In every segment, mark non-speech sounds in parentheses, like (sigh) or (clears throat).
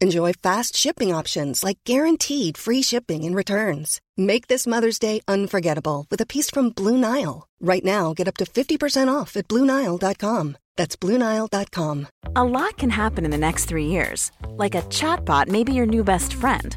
Enjoy fast shipping options like guaranteed free shipping and returns. Make this Mother's Day unforgettable with a piece from Blue Nile. Right now, get up to 50% off at BlueNile.com. That's BlueNile.com. A lot can happen in the next three years. Like a chatbot may be your new best friend.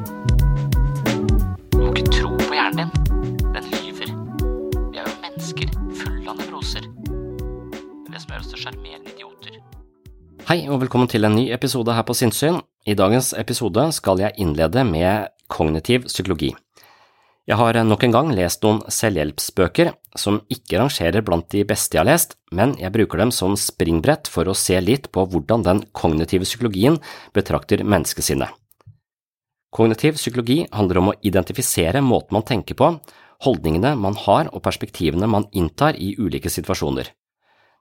Hei og velkommen til en ny episode her på Sinnssyn. I dagens episode skal jeg innlede med kognitiv psykologi. Jeg har nok en gang lest noen selvhjelpsbøker som ikke rangerer blant de beste jeg har lest, men jeg bruker dem som springbrett for å se litt på hvordan den kognitive psykologien betrakter menneskesinnet. Kognitiv psykologi handler om å identifisere måten man tenker på, holdningene man har og perspektivene man inntar i ulike situasjoner.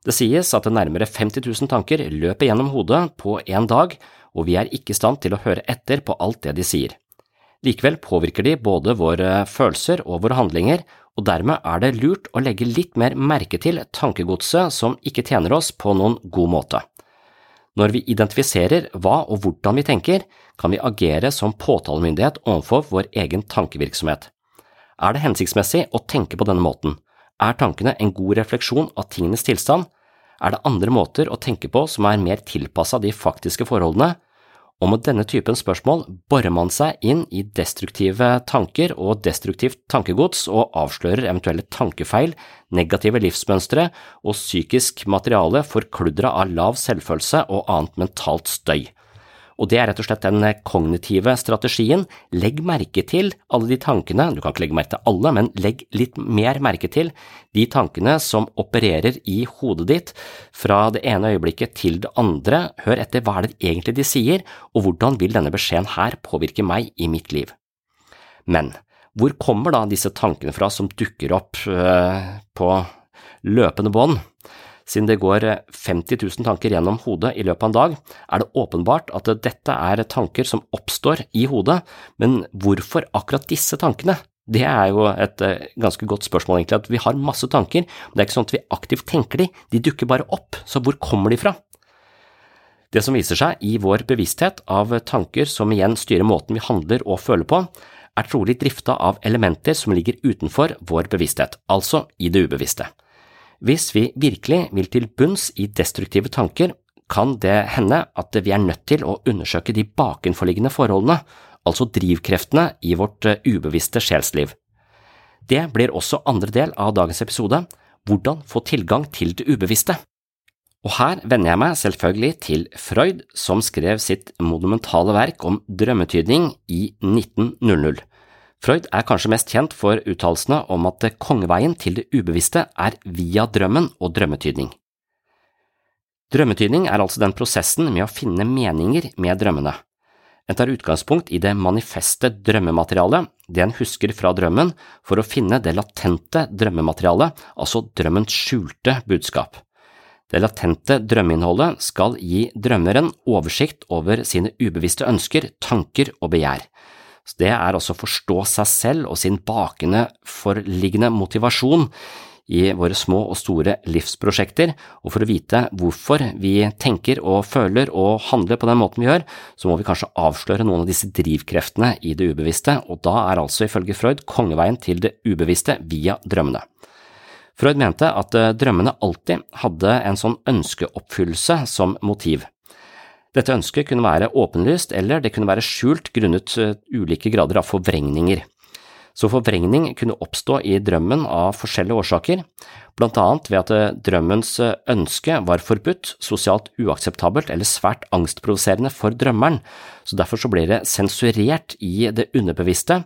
Det sies at det nærmere 50 000 tanker løper gjennom hodet på én dag, og vi er ikke i stand til å høre etter på alt det de sier. Likevel påvirker de både våre følelser og våre handlinger, og dermed er det lurt å legge litt mer merke til tankegodset som ikke tjener oss på noen god måte. Når vi identifiserer hva og hvordan vi tenker, kan vi agere som påtalemyndighet overfor vår egen tankevirksomhet. Er det hensiktsmessig å tenke på denne måten? Er tankene en god refleksjon av tingenes tilstand? Er det andre måter å tenke på som er mer tilpassa de faktiske forholdene? Og med denne typen spørsmål borer man seg inn i destruktive tanker og destruktivt tankegods og avslører eventuelle tankefeil, negative livsmønstre og psykisk materiale forkludra av lav selvfølelse og annet mentalt støy. Og det er rett og slett den kognitive strategien. Legg merke til alle de tankene, du kan ikke legge merke til alle, men legg litt mer merke til de tankene som opererer i hodet ditt fra det ene øyeblikket til det andre. Hør etter hva er det egentlig de sier, og hvordan vil denne beskjeden her påvirke meg i mitt liv. Men hvor kommer da disse tankene fra som dukker opp øh, på løpende bånd? Siden det går 50 000 tanker gjennom hodet i løpet av en dag, er det åpenbart at dette er tanker som oppstår i hodet, men hvorfor akkurat disse tankene? Det er jo et ganske godt spørsmål, egentlig, at vi har masse tanker, men det er ikke sånn at vi aktivt tenker de, de dukker bare opp, så hvor kommer de fra? Det som viser seg i vår bevissthet av tanker som igjen styrer måten vi handler og føler på, er trolig drifta av elementer som ligger utenfor vår bevissthet, altså i det ubevisste. Hvis vi virkelig vil til bunns i destruktive tanker, kan det hende at vi er nødt til å undersøke de bakenforliggende forholdene, altså drivkreftene i vårt ubevisste sjelsliv. Det blir også andre del av dagens episode, Hvordan få tilgang til det ubevisste? Og her vender jeg meg selvfølgelig til Freud, som skrev sitt monumentale verk om drømmetydning i 1900. Freud er kanskje mest kjent for uttalelsene om at kongeveien til det ubevisste er via drømmen og drømmetydning. Drømmetydning er altså den prosessen med å finne meninger med drømmene. En tar utgangspunkt i det manifeste drømmematerialet, det en husker fra drømmen, for å finne det latente drømmematerialet, altså drømmens skjulte budskap. Det latente drømmeinnholdet skal gi drømmeren oversikt over sine ubevisste ønsker, tanker og begjær. Det er altså å forstå seg selv og sin bakende forliggende motivasjon i våre små og store livsprosjekter, og for å vite hvorfor vi tenker og føler og handler på den måten vi gjør, så må vi kanskje avsløre noen av disse drivkreftene i det ubevisste, og da er altså ifølge Freud kongeveien til det ubevisste via drømmene. Freud mente at eh, drømmene alltid hadde en sånn ønskeoppfyllelse som motiv. Dette ønsket kunne være åpenlyst, eller det kunne være skjult grunnet eh, ulike grader av forvrengninger så forvrengning kunne oppstå i drømmen av forskjellige årsaker, blant annet ved at eh, drømmens eh, ønske var forbudt, sosialt uakseptabelt eller svært angstprovoserende for drømmeren, så derfor så blir det sensurert i det underbevisste,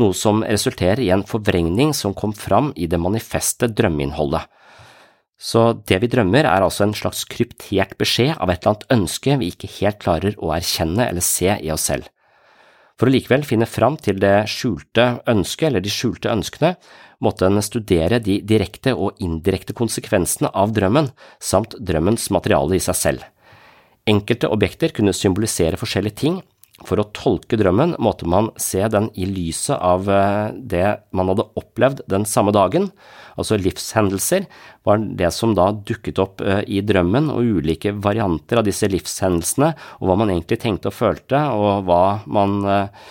noe som resulterer i en forvrengning som kom fram i det manifeste drømmeinnholdet. Så det vi drømmer er altså en slags kryptert beskjed av et eller annet ønske vi ikke helt klarer å erkjenne eller se i oss selv. For å likevel finne fram til det skjulte ønsket, eller de skjulte ønskene, måtte en studere de direkte og indirekte konsekvensene av drømmen, samt drømmens materiale i seg selv. Enkelte objekter kunne symbolisere forskjellige ting, for å tolke drømmen måtte man se den i lyset av eh, det man hadde opplevd den samme dagen, altså livshendelser, var det som da dukket opp eh, i drømmen, og ulike varianter av disse livshendelsene, og hva man egentlig tenkte og følte, og hva man eh,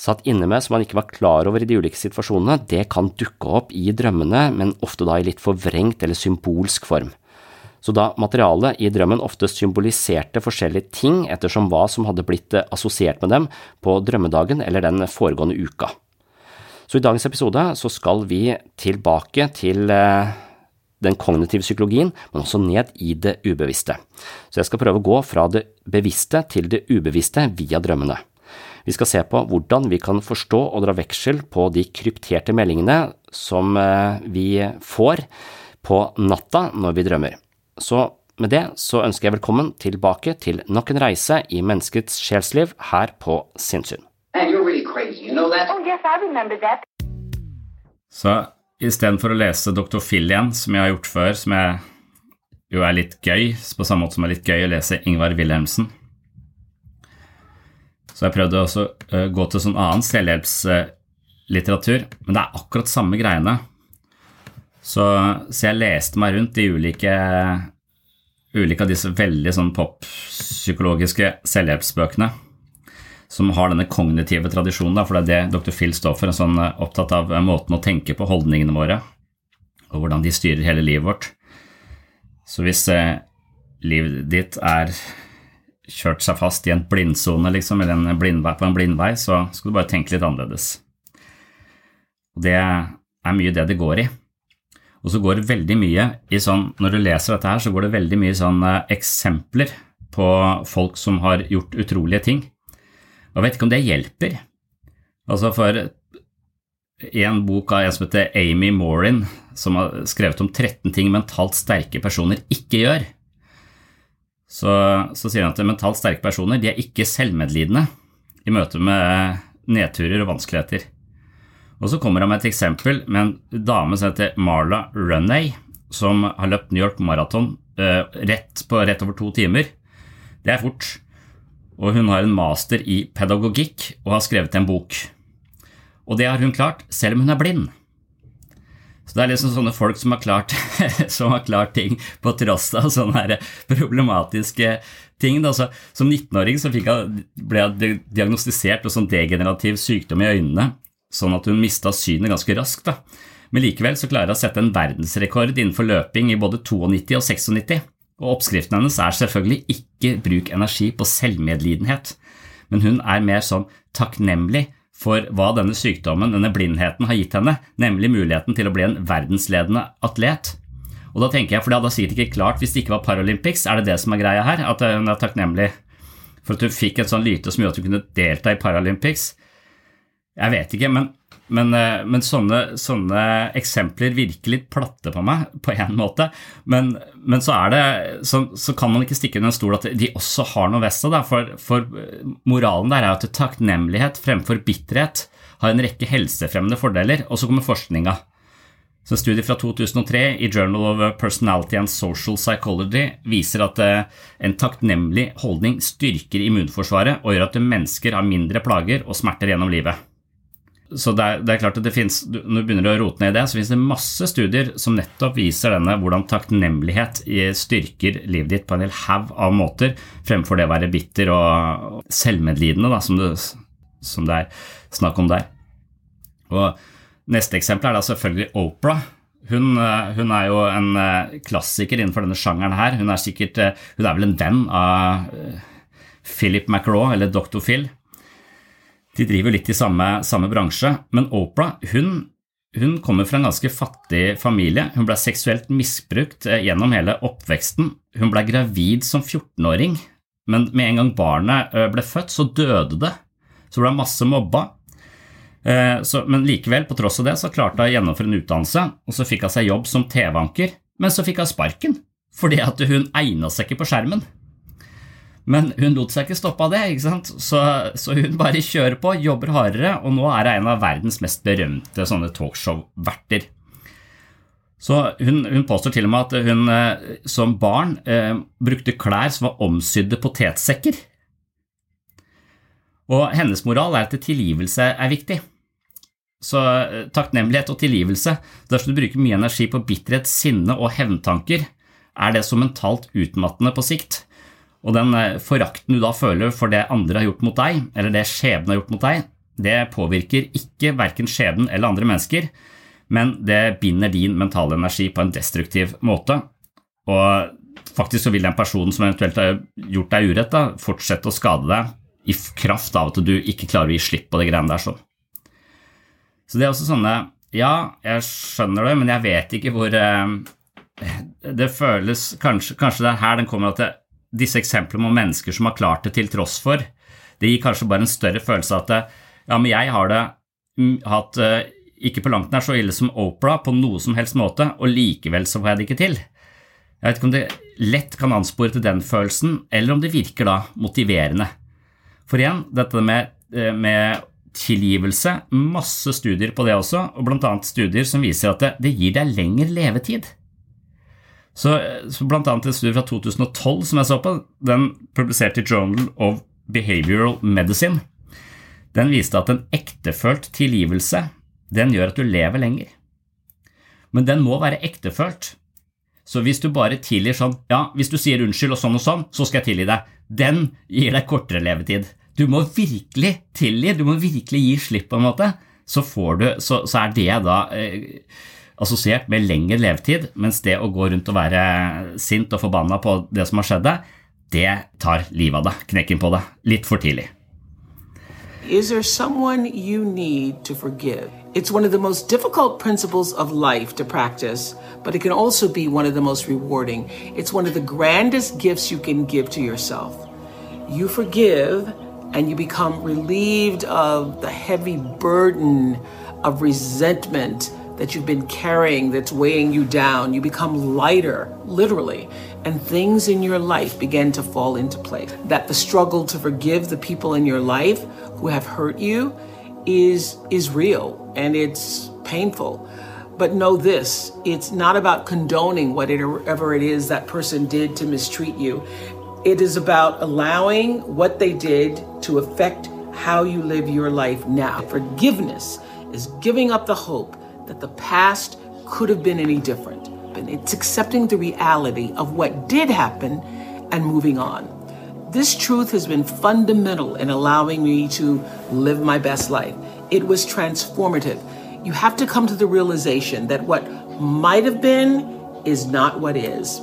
satt inne med som man ikke var klar over i de ulike situasjonene, det kan dukke opp i drømmene, men ofte da i litt forvrengt eller symbolsk form så da materialet i drømmen ofte symboliserte forskjellige ting ettersom hva som hadde blitt eh, assosiert med dem på drømmedagen eller den foregående uka. Så i dagens episode så skal vi tilbake til eh, den kognitive psykologien, men også ned i det ubevisste. Så jeg skal prøve å gå fra det bevisste til det ubevisste via drømmene. Vi skal se på hvordan vi kan forstå og dra veksel på de krypterte meldingene som eh, vi får på natta når vi drømmer. Så med det så ønsker jeg velkommen tilbake til nok en reise i menneskets sjelsliv her på Sinnsyn. Really you know oh, yes, så istedenfor å lese Dr. Phil igjen, som jeg har gjort før, som jeg jo er litt gøy, på samme måte som det er litt gøy å lese Ingvar Wilhelmsen, så jeg prøvde også å uh, gå til sånn annen selvhjelpslitteratur, men det er akkurat samme greiene. Så, så, jeg leste meg rundt i ulike, ulike av disse veldig sånn poppsykologiske selvhjelpsbøkene som har denne kognitive tradisjonen, da, for det er det Dr. Phil står for, en sånn eh, opptatt av eh, måten å tenke på, holdningene våre, og hvordan de styrer hele livet vårt. Så hvis eh, livet ditt er kjørt seg fast i en blindsone, liksom, eller en blindvei, på en blindvei, så skal du bare tenke litt annerledes. Og det er mye det det går i. Og så går det veldig mye i sånn, Når du leser dette her, så går det veldig mye sånn eh, eksempler på folk som har gjort utrolige ting. Og jeg vet ikke om det hjelper. Altså for en bok av en som heter Amy Morin, som har skrevet om 13 ting mentalt sterke personer ikke gjør, så, så sier han at mentalt sterke personer de er ikke selvmedlidende i møte med nedturer og vanskeligheter. Og så kommer han med et eksempel med en dame som heter Marla Runney, som har løpt New York Marathon uh, rett rett over to timer. Det er fort. Og hun har en master i pedagogikk og har skrevet en bok. Og det har hun klart, selv om hun er blind. Så det er liksom sånne folk som har klart, (laughs) som har klart ting på tross av sånne problematiske ting. Da. Som 19-åring ble jeg diagnostisert med sånn degenerativ sykdom i øynene sånn at hun mista synet ganske raskt. Da. Men likevel så klarer hun å sette en verdensrekord innenfor løping i både 92 og 96. Og oppskriften hennes er selvfølgelig ikke bruk energi på selvmedlidenhet, men hun er mer sånn takknemlig for hva denne sykdommen, denne blindheten, har gitt henne, nemlig muligheten til å bli en verdensledende atlet. Og da tenker jeg, for det hadde sikkert ikke klart hvis det ikke var Paralympics, er det det som er greia her? At hun er takknemlig for at hun fikk en sånn lyte som gjorde at hun kunne delta i Paralympics? Jeg vet ikke, men, men, eh, men sånne, sånne, eksempler virker litt platte på meg, på en måte. Men, men så, det, så, så, kan man ikke stikke under en stol at de også har noe ved seg. For, for, moralen der er at takknemlighet fremfor bitterhet har en rekke helsefremmende fordeler. Og så kommer forskninga. Så En studie fra 2003 i Journal of Personality and Social Psychology viser at eh, en takknemlig holdning styrker immunforsvaret og gjør at mennesker har mindre plager og smerter gjennom livet så det er, det er, klart at det finnes, Når du begynner å rote ned i det, så finnes det masse studier som nettopp viser denne hvordan takknemlighet styrker livet ditt på en hel haug av måter, fremfor det å være bitter og selvmedlidende, da, som, det, som det er snakk om der. Og Neste eksempel er da selvfølgelig Opera. Hun, eh, hun, er jo en eh, klassiker innenfor denne sjangeren her. Hun er, sikkert, eh, hun er vel en venn av Philip McRaw, eller Dr. Phil. De driver litt i samme, samme bransje, men Opera hun, hun, kommer fra en ganske fattig familie. Hun ble seksuelt misbrukt eh, gjennom hele oppveksten. Hun ble gravid som 14-åring, men med en gang barnet eh, ble født, så døde det. Så ble hun masse mobba. Eh, så, men likevel, på tross av det, så klarte hun å gjennomføre en utdannelse, og så fikk hun seg jobb som TV-anker, men så fikk hun sparken fordi at hun egna seg ikke på skjermen. Men hun lot seg ikke stoppe av det? Så, så, hun bare kjører på, jobber hardere, og nå er hun en av verdens mest berømte sånne talkshow-verter. Så hun, hun, påstår til og med at hun eh, som barn eh, brukte klær som var omsydde potetsekker. Og hennes moral er at tilgivelse er viktig. Så eh, takknemlighet og tilgivelse, dersom du bruker mye energi på bitterhet, sinne og hevntanker, er det så mentalt utmattende på sikt og den eh, forakten du da føler for det andre har gjort mot deg, eller det skjebnen har gjort mot deg, det påvirker ikke verken skjebnen eller andre mennesker, men det binder din mentale energi på en destruktiv måte. Og faktisk så vil den personen som eventuelt har gjort deg urett, da, fortsette å skade deg i kraft av at du ikke klarer å gi slipp på de greiene der. Så. så det er også sånne Ja, jeg skjønner det, men jeg vet ikke hvor eh, Det føles Kanskje, kanskje det er her den kommer at det, disse eksemplene om mennesker som har klart det til tross for, det gir kanskje bare en større følelse av at ja, men jeg har det mm, hatt eh, ikke på langt nær så ille som Opera på noe som helst måte, og likevel så får jeg det ikke til. Jeg vet ikke om det lett kan anspore til den følelsen, eller om det virker da motiverende. For igjen, dette med, eh, med tilgivelse, masse studier på det også, og bl.a. studier som viser at det, det gir deg lengre levetid. Så, så blant annet en studie fra 2012 som jeg så på, den publiserte i Journal of Behavioral Medicine, den viste at en ektefølt tilgivelse den gjør at du lever lenger. Men den må være ektefølt. Så hvis du bare tilgir sånn Ja, hvis du sier unnskyld og sånn og sånn, så skal jeg tilgi deg. Den gir deg kortere levetid. Du må virkelig tilgi, du må virkelig gi slipp, på en måte. Så, du, så, så er det da eh, assosiert med lengre levetid, mens det å gå rundt og være sint og forbanna på det som har skjedd deg, det tar livet av deg, knekken på deg, litt for tidlig. Is there someone you need to forgive? It's one of the most difficult principles of life to practice, but it can also be one of the most rewarding. It's one of the grandest gifts you can give to yourself. You forgive, and you become relieved of the heavy burden of resentment that you've been carrying that's weighing you down. You become lighter, literally, and things in your life begin to fall into place. That the struggle to forgive the people in your life who have hurt you is is real and it's painful. But know this, it's not about condoning whatever it is that person did to mistreat you. It is about allowing what they did to affect how you live your life now. Forgiveness is giving up the hope that the past could have been any different. But it's accepting the reality of what did happen and moving on. This truth has been fundamental in allowing me to live my best life. It was transformative. You have to come to the realization that what might have been is not what is.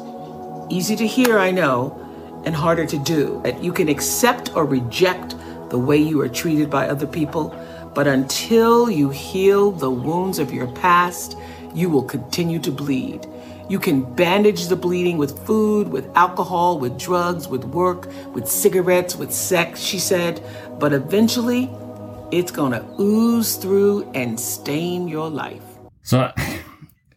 Easy to hear, I know, and harder to do. That you can accept or reject the way you are treated by other people but until you heal the wounds of your past, you will continue to bleed. You can bandage the bleeding with food, with alcohol, with drugs, with work, with cigarettes, with sex, she said. But eventually, it's gonna ooze through and stain your life. Så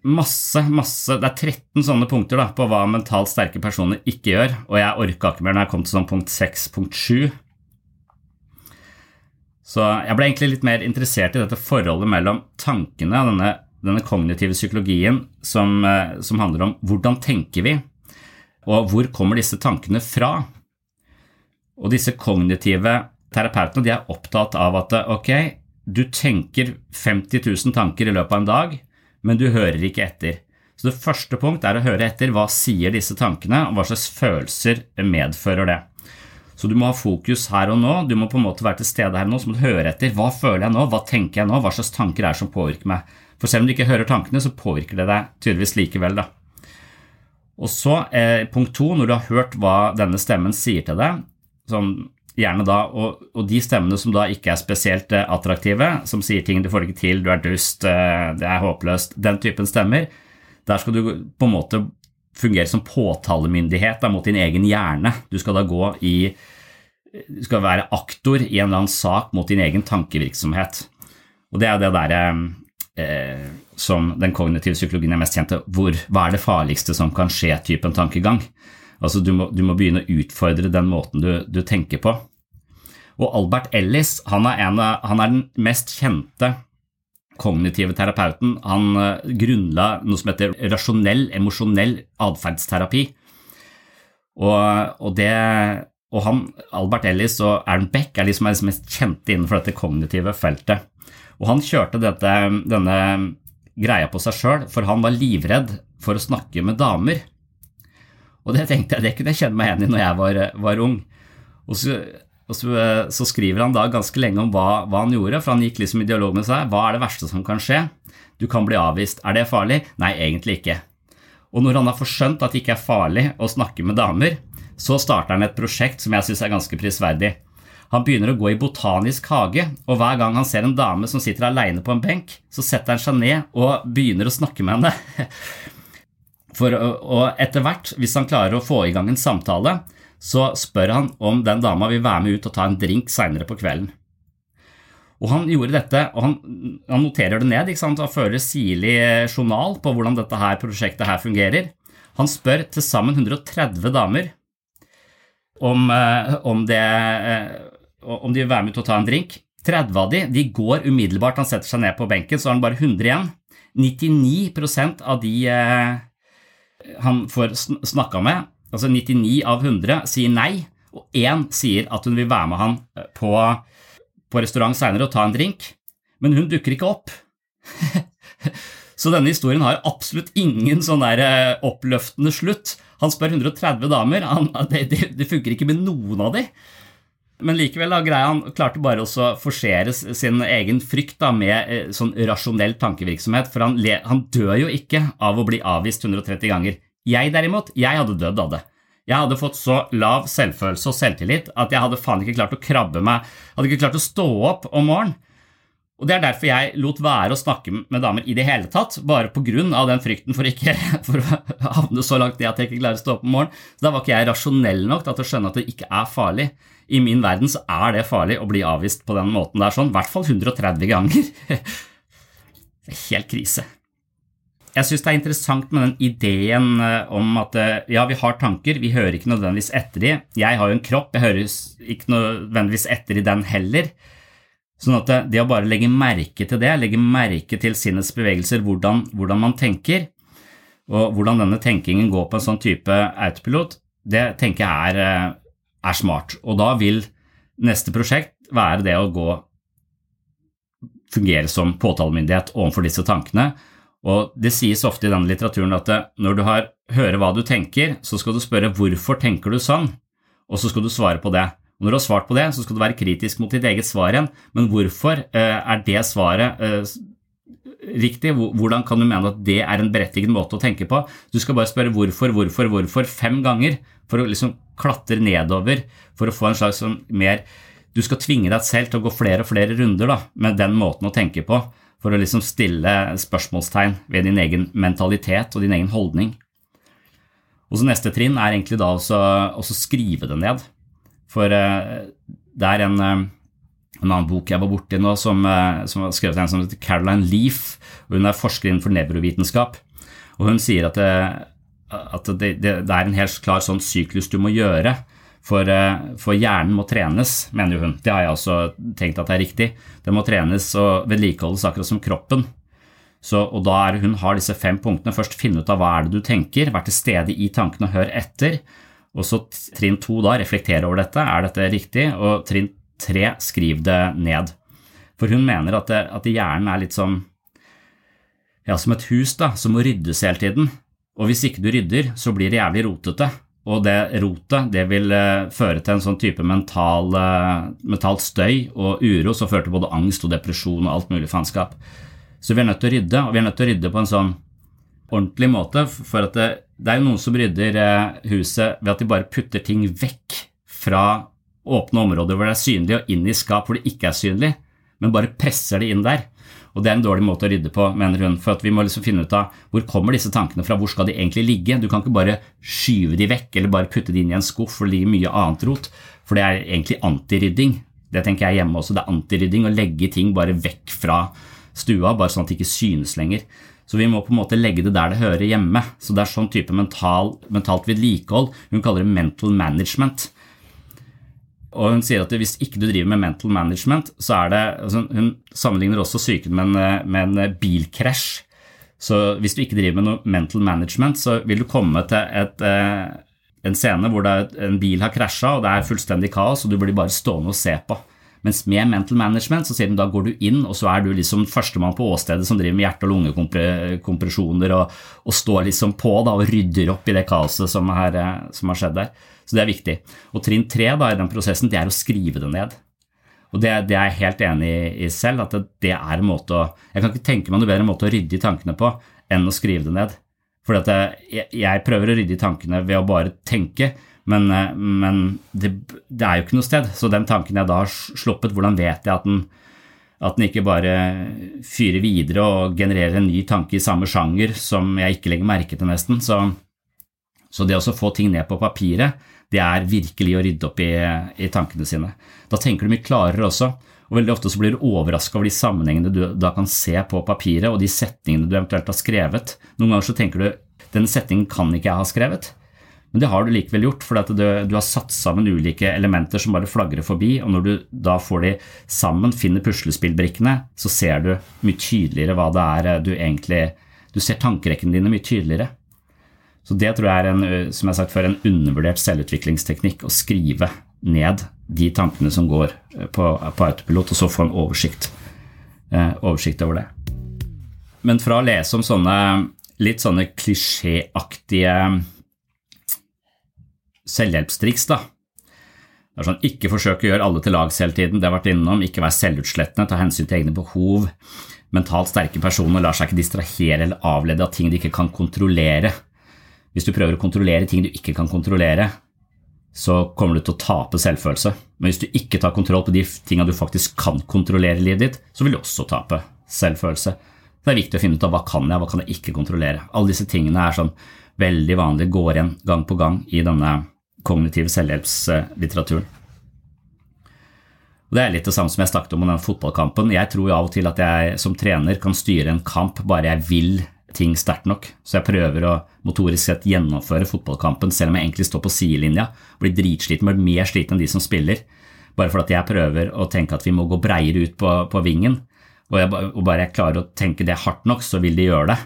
masse, masse Det er 13 sånne punkter da, på hva mentalt sterke personer ikke gjør, og jeg orka ikke mer når jeg kom til sånn punkt 6, punkt 7. Så jeg ble egentlig litt mer interessert i dette forholdet mellom tankene og denne, denne kognitive psykologien som, eh, som handler om hvordan tenker vi, og hvor kommer disse tankene fra? Og disse kognitive terapeutene de er opptatt av at ok, du tenker 50 000 tanker i løpet av en dag, men du hører ikke etter. Så det første punkt er å høre etter hva sier disse tankene, og hva slags følelser medfører det. Så du må ha fokus her og nå, du må på en måte være til stede her og nå, så må du høre etter hva føler jeg nå, hva tenker jeg nå, hva slags tanker er det som påvirker meg. For selv om du ikke hører tankene, så påvirker det deg tydeligvis likevel. da. Og så eh, punkt to, når du har hørt hva denne stemmen sier til deg, sånn gjerne da, og, og, de stemmene som da ikke er spesielt eh, attraktive, som sier ting du får ikke til, du er dust, eh, det er håpløst, den typen stemmer, der skal du på en måte fungere som påtalemyndighet da, mot din egen hjerne. Du skal da gå i Du skal være aktor i en eller annen sak mot din egen tankevirksomhet. Og det er det derre eh, som den kognitive psykologien er mest kjent til, hva er det farligste som kan skje, typen tankegang. Altså du må, du må, begynne å utfordre den måten du, du, tenker på. Og Albert Ellis han er, en, han er den mest kjente kognitive terapeuten. Han uh, grunnla noe som heter rasjonell emosjonell atferdsterapi. Og, og, det, og han, Albert Ellis og Aaron Beck er de som er de mest kjente innenfor dette kognitive feltet. Og han kjørte dette, denne greia på seg sjøl, for han var livredd for å snakke med damer. Og det tenkte jeg, det kunne jeg kjenne meg igjen i når jeg var, var ung. Og så og så, eh, så, skriver han da ganske lenge om hva, hva, han gjorde, for han gikk liksom i dialog med seg. Hva er det verste som kan skje? Du kan bli avvist. Er det farlig? Nei, egentlig ikke. Og når han har forskjønt at det ikke er farlig å snakke med damer, så starter han et prosjekt som jeg syns er ganske prisverdig. Han begynner å gå i botanisk hage, og hver gang han ser en dame som sitter aleine på en benk, så setter han seg ned og begynner å snakke med henne. (laughs) For, og etter hvert, hvis han klarer å få i gang en samtale, så spør han om den dama vil være med ut og ta en drink seinere på kvelden. Og Han gjorde dette, og han, han noterer det ned og fører sirlig journal på hvordan dette her prosjektet her fungerer. Han spør til sammen 130 damer om, eh, om, det, eh, om de vil være med ut og ta en drink. 30 av de, de går umiddelbart. Han setter seg ned på benken, så har han bare 100 igjen. 99% av de eh, han får snakka med, altså 99 av 100, sier nei, og én sier at hun vil være med han eh, på, på restaurant seinere og ta en drink, men hun dukker ikke opp. (laughs) Så denne historien har absolutt ingen sånn der eh, oppløftende slutt. Han spør 130 damer, han, (laughs) det, det, det, funker ikke med noen av de. Men likevel da, greia han klarte bare å forsere sin egen frykt da, med eh, sånn rasjonell tankevirksomhet, for han, han dør jo ikke av å bli avvist 130 ganger. Jeg derimot, jeg hadde dødd av det. Jeg hadde fått så lav selvfølelse og selvtillit at jeg hadde faen ikke klart å krabbe meg, hadde ikke klart å stå opp om morgenen. Og Det er derfor jeg lot være å snakke med damer i det hele tatt, bare pga. den frykten for, ikke, (laughs) for å havne så langt ned at jeg ikke klarer å stå opp om morgenen. Så Da var ikke jeg rasjonell nok til å skjønne at det ikke er farlig. I min verden så er det farlig å bli avvist på den måten der, sånn, i hvert fall 130 ganger. (laughs) Det er helt krise jeg syns det er interessant med den ideen eh, om at eh, ja, vi har tanker, vi hører ikke nødvendigvis etter de. Jeg har jo en kropp, jeg hører ikke nødvendigvis etter i den heller. Sånn at eh, det, å bare legge merke til det, legge merke til sinnets bevegelser, hvordan, hvordan, man tenker, og hvordan denne tenkingen går på en sånn type autopilot, det tenker jeg er, er smart. Og da vil neste prosjekt være det å gå fungere som påtalemyndighet overfor disse tankene og Det sies ofte i denne litteraturen at når du har hører hva du tenker, så skal du spørre hvorfor tenker du sånn, og så skal du svare på det. Og Når du har svart på det, så skal du være kritisk mot ditt eget svar igjen. Men hvorfor eh, er det svaret eh, riktig? Hvordan kan du mene at det er en berettiget måte å tenke på? Du skal bare spørre hvorfor, hvorfor, hvorfor fem ganger for å liksom klatre nedover for å få en slags sånn mer Du skal tvinge deg selv til å gå flere og flere runder da, med den måten å tenke på for å liksom stille spørsmålstegn ved din egen mentalitet og din egen holdning. Og så Neste trinn er egentlig da å skrive det ned. For eh, det er en, eh, en, annen bok jeg var borti nå, som, eh, som var skrevet av en som heter Caroline Leaf. og Hun er forsker innenfor nevrovitenskap. og Hun sier at, det, at det, det, det er en helt klar sånn syklus du må gjøre for, eh, for, hjernen må trenes, mener hun. Det har jeg også tenkt at er riktig. Det må trenes og vedlikeholdes akkurat som kroppen. Så, og da er hun har disse fem punktene. Først finne ut av hva er det du tenker, vær til stede i tankene og hør etter. Og så trinn to da, reflektere over dette, er dette riktig? Og trinn tre, skriv det ned. For hun mener at, det, at hjernen er litt som, ja, som et hus da, som må ryddes hele tiden. Og hvis ikke du rydder, så blir det jævlig rotete. Og det rotet det vil uh, føre til en sånn type mental, mental mentalt støy og uro som fører til både angst og depresjon og alt mulig faenskap. Så vi er nødt til å rydde, og vi er nødt til å rydde på en sånn ordentlig måte. For at det, det er jo noen som rydder uh, huset ved at de bare putter ting vekk fra åpne områder hvor det er synlig, og inn i skap hvor det ikke er synlig, men bare presser det inn der. Og det er en dårlig måte å rydde på, mener hun. For vi må liksom finne ut av hvor kommer disse tankene fra, hvor skal de egentlig ligge? Du kan ikke bare skyve de vekk eller bare putte de inn i en skuff, for det ligger mye annet rot. For det er egentlig antirydding. Det tenker jeg hjemme også. Det er antirydding å legge ting bare vekk fra stua, bare sånn at det ikke synes lenger. Så vi må på en måte legge det der det hører hjemme. Så det er sånn type mental, mentalt vedlikehold. Hun kaller det mental management. Og hun sier at hvis ikke du driver med mental management, så er det altså Hun sammenligner også psyken med med en bilkrasj. Så hvis du ikke driver med noe mental management, så vil du komme til et, eh, en scene hvor en bil har krasja, og det er fullstendig kaos, og du blir bare stående og se på. Mens med mental management så sier de da går du inn, og så er du liksom førstemann på åstedet som driver med hjerte- og lungekompresjoner og, og, står liksom på da, og rydder opp i det kaoset som, eh, som har skjedd der. Så det er viktig. Og trinn tre da, i den prosessen, det er å skrive det ned. Og det, det er jeg helt enig i selv, at det, det, er en måte å Jeg kan ikke tenke meg noe bedre måte å rydde i tankene på enn å skrive det ned. For jeg, jeg, prøver å rydde i tankene ved å bare tenke, men, men det, det, er jo ikke noe sted. Så den tanken jeg da har sluppet, hvordan vet jeg at den, at den ikke bare fyrer videre og genererer en ny tanke i samme sjanger som jeg ikke legger merke til, nesten. Så, så det å få ting ned på papiret, det er virkelig å rydde opp i, i, tankene sine. Da tenker du mye klarere også, og veldig ofte så blir du overraska over de sammenhengene du da kan se på papiret, og de setningene du eventuelt har skrevet. Noen ganger så tenker du den setningen kan ikke jeg ha skrevet, men det har du likevel gjort, for du, du, har satt sammen ulike elementer som bare flagrer forbi, og når du da får de sammen, finner puslespillbrikkene, så ser du mye tydeligere hva det er du egentlig Du ser tankerekkene dine mye tydeligere. Så det tror jeg er en, som jeg har sagt før, en undervurdert selvutviklingsteknikk å skrive ned de tankene som går på, på autopilot, og så få en oversikt, eh, oversikt, over det. Men fra å lese om sånne litt sånne klisjéaktige selvhjelpstriks, da. Det er sånn, Ikke forsøk å gjøre alle til lags hele tiden, det har vært innom. Ikke vær selvutslettende, ta hensyn til egne behov. Mentalt sterke personer lar seg ikke distrahere eller avlede av ting de ikke kan kontrollere. Hvis du prøver å kontrollere ting du ikke kan kontrollere, så kommer du til å tape selvfølelse. Men hvis du ikke tar kontroll på de tinga du faktisk kan kontrollere i livet ditt, så vil du også tape selvfølelse. Det er viktig å finne ut av hva kan jeg, hva kan jeg ikke kontrollere. Alle disse tingene er sånn veldig vanlige, går igjen gang på gang i denne kognitive selvhjelpslitteraturen. Og Det er litt det samme som jeg snakket om om den fotballkampen. Jeg tror av og til at jeg som trener kan styre en kamp bare jeg vil ting sterkt nok. Så jeg prøver å motorisk sett gjennomføre fotballkampen selv om jeg egentlig står på sidelinja. Blir dritsliten, blir mer sliten enn de som spiller. Bare fordi jeg prøver å tenke at vi må gå breiere ut på, på vingen. Og, jeg, og, bare jeg klarer å tenke det hardt nok, så vil de gjøre det.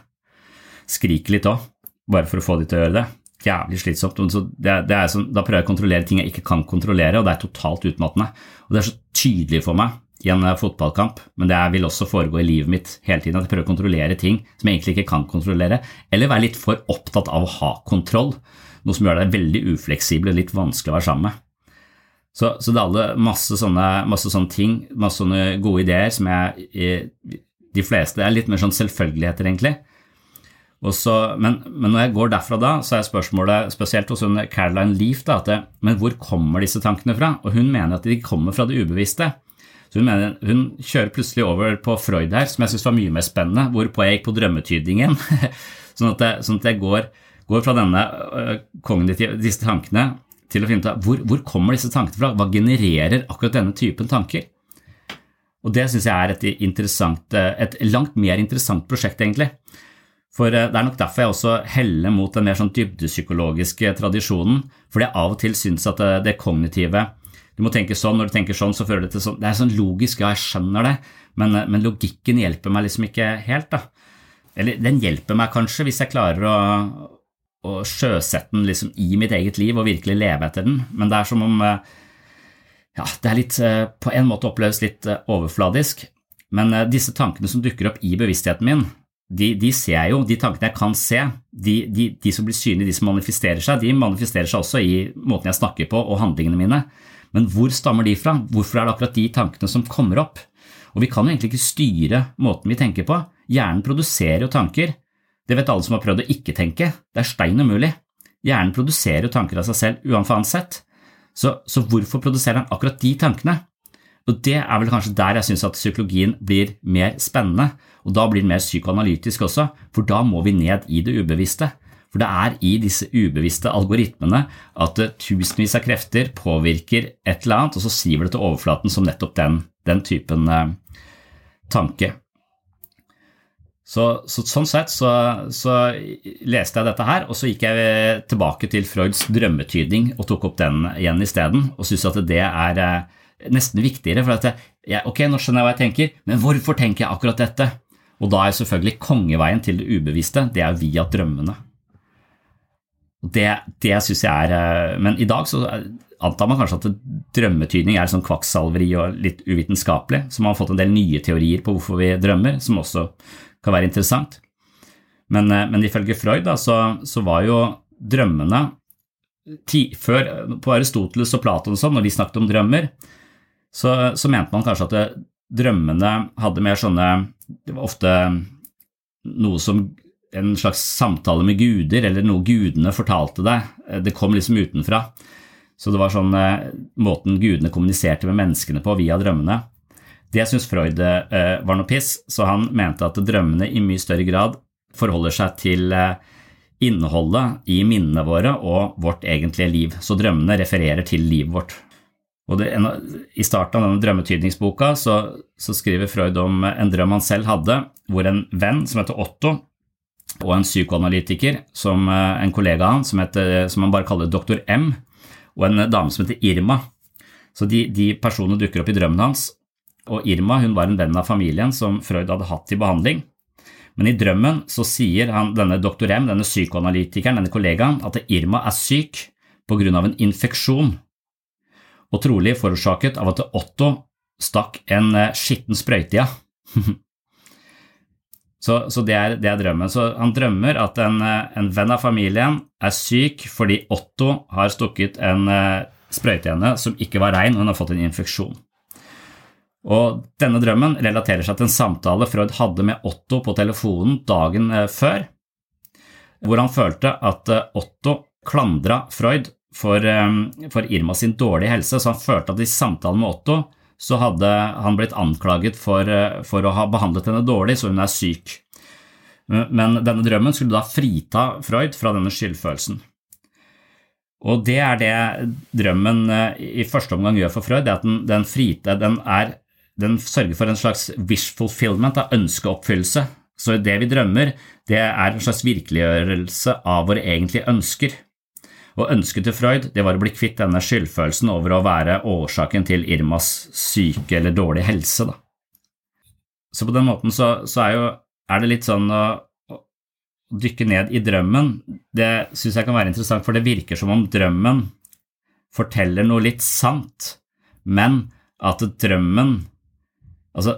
Skrike litt òg, bare for å få de til å gjøre det. Jævlig slitsomt. Det, det sånn, da prøver jeg å kontrollere ting jeg ikke kan kontrollere, og det er totalt utmattende. Og det er så tydelig for meg i en eh, fotballkamp, men det vil også foregå i livet mitt hele tiden. At jeg prøver å kontrollere ting som jeg egentlig ikke kan kontrollere, eller være litt for opptatt av å ha kontroll. Noe som gjør deg veldig ufleksibel og litt vanskelig å være sammen med. Så, så det er alle masse sånne, masse sånne, ting, masse sånne gode ideer som jeg De fleste er litt mer sånn selvfølgeligheter, egentlig. Så, men, men, når jeg går derfra da, så er spørsmålet spesielt hos Caroline Leaf da, at det, men hvor kommer disse tankene fra? Og hun mener at de kommer fra det ubevisste. Så hun, mener, hun kjører plutselig over på Freud her, som jeg syns var mye mer spennende, hvorpå jeg gikk på drømmetydningen. (laughs) sånn at jeg, sånn at jeg går, går, fra denne øh, kognitive, disse tankene til å finne ut av hvor, hvor kommer disse tankene fra, hva genererer akkurat denne typen tanker? Og Det syns jeg er et, øh, et, langt mer interessant prosjekt, egentlig. For øh, Det er nok derfor jeg også heller mot den mer sånn dybdepsykologiske tradisjonen, fordi jeg av og til syns at det kognitive du må tenke sånn, når du tenker sånn, så fører det til sånn. Det er sånn logisk, ja, jeg skjønner det, men, men logikken hjelper meg liksom ikke helt, da. Eller den hjelper meg kanskje, hvis jeg klarer å, å sjøsette den liksom i mitt eget liv og virkelig leve etter den, men det er som om eh, ja, det er litt, eh, på en måte oppleves litt eh, overfladisk, men disse tankene som dukker opp i bevisstheten min, de, de ser jeg jo, de tankene jeg kan se, de, de, de som blir synlige, de som manifesterer seg, de manifesterer seg også i måten jeg snakker på og handlingene mine. Men hvor stammer de fra? Hvorfor er det akkurat de tankene som kommer opp? Og vi kan jo egentlig ikke styre måten vi tenker på. Hjernen produserer jo tanker. Det vet alle som har prøvd å ikke tenke. Det er stein umulig. Hjernen produserer jo tanker av seg selv uansett. Så, så hvorfor produserer han akkurat de tankene? Og Det er vel kanskje der jeg syns at psykologien blir mer spennende, og da blir den mer psykoanalytisk også, for da må vi ned i det ubevisste. For det er i disse ubevisste algoritmene at tusenvis av krefter påvirker et eller annet, og så siver det til overflaten som nettopp den, den typen eh, tanke. Så, så, sånn sett så, så, leste jeg dette her, og så gikk jeg tilbake til Freuds drømmetydning og tok opp den igjen isteden, og syns at det er eh, nesten viktigere. For at jeg, ok, nå skjønner jeg hva jeg tenker, men hvorfor tenker jeg akkurat dette? Og da er selvfølgelig kongeveien til det ubevisste, det er via drømmene. Det, det syns jeg er eh, Men i dag så antar man kanskje at drømmetydning er sånn kvakksalveri og litt uvitenskapelig, så man har fått en del nye teorier på hvorfor vi drømmer, som også kan være interessant. Men, eh, men ifølge Freud da, så, så, var jo drømmene ti, Før, på Aristoteles og Platon og sånn, når de snakket om drømmer, så, så mente man kanskje at det, drømmene hadde mer sånne Det var ofte noe som en slags samtale med guder, eller noe gudene fortalte deg. Eh, det kom liksom utenfra. Så det var sånn eh, måten gudene kommuniserte med menneskene på via drømmene. Det syntes Freud eh, var noe piss, så han mente at drømmene i mye større grad forholder seg til innholdet i minnene våre og vårt egentlige liv. Så drømmene refererer til livet vårt. Det, I starten av denne drømmetydningsboka så, så skriver Freud om en drøm han selv hadde, hvor en venn som heter Otto, og en psykoanalytiker, som eh, en kollega av han, som, heter, som han bare kaller doktor M, og en dame som heter Irma. Så de, de personene dukker opp i drømmen hans, og Irma hun var en venn av familien som Freud hadde hatt til behandling. Men i drømmen så sier han, denne doktor M, denne psykoanalytikeren, denne kollegaen, at Irma er syk på grunn av en infeksjon, og trolig forårsaket av at Otto stakk en eh, skitten sprøyte i henne. (laughs) Så, så det, er, det, er, drømmen. Så han drømmer at en, eh, en, venn av familien er syk fordi Otto har stukket en uh, sprøyte i henne som ikke var rein, og hun har fått en infeksjon. Og Denne drømmen relaterer seg til en samtale Freud hadde med Otto på telefonen dagen uh, før, hvor han følte at Otto klandra Freud for, for Irma sin dårlige helse, så han følte at i samtalen med Otto så hadde han blitt anklaget for, eh, for, å ha behandlet henne dårlig, så hun er syk. Men denne drømmen skulle da frita Freud fra denne skyldfølelsen. Og det er det drømmen eh, i første omgang gjør for Freud, det at den, den, frite, den, er, den sørger for en slags wish fulfillment, av ønskeoppfyllelse. Så det vi drømmer, det er en slags virkeliggjørelse av våre egentlige ønsker. Og ønsket til Freud det var å bli kvitt denne skyldfølelsen over å være årsaken til Irmas syke eller dårlige helse. Da. Så på den måten så, så er, jo, er, det litt sånn å, å dykke ned i drømmen. Det syns jeg kan være interessant, for det virker som om drømmen forteller noe litt sant, men at drømmen Altså,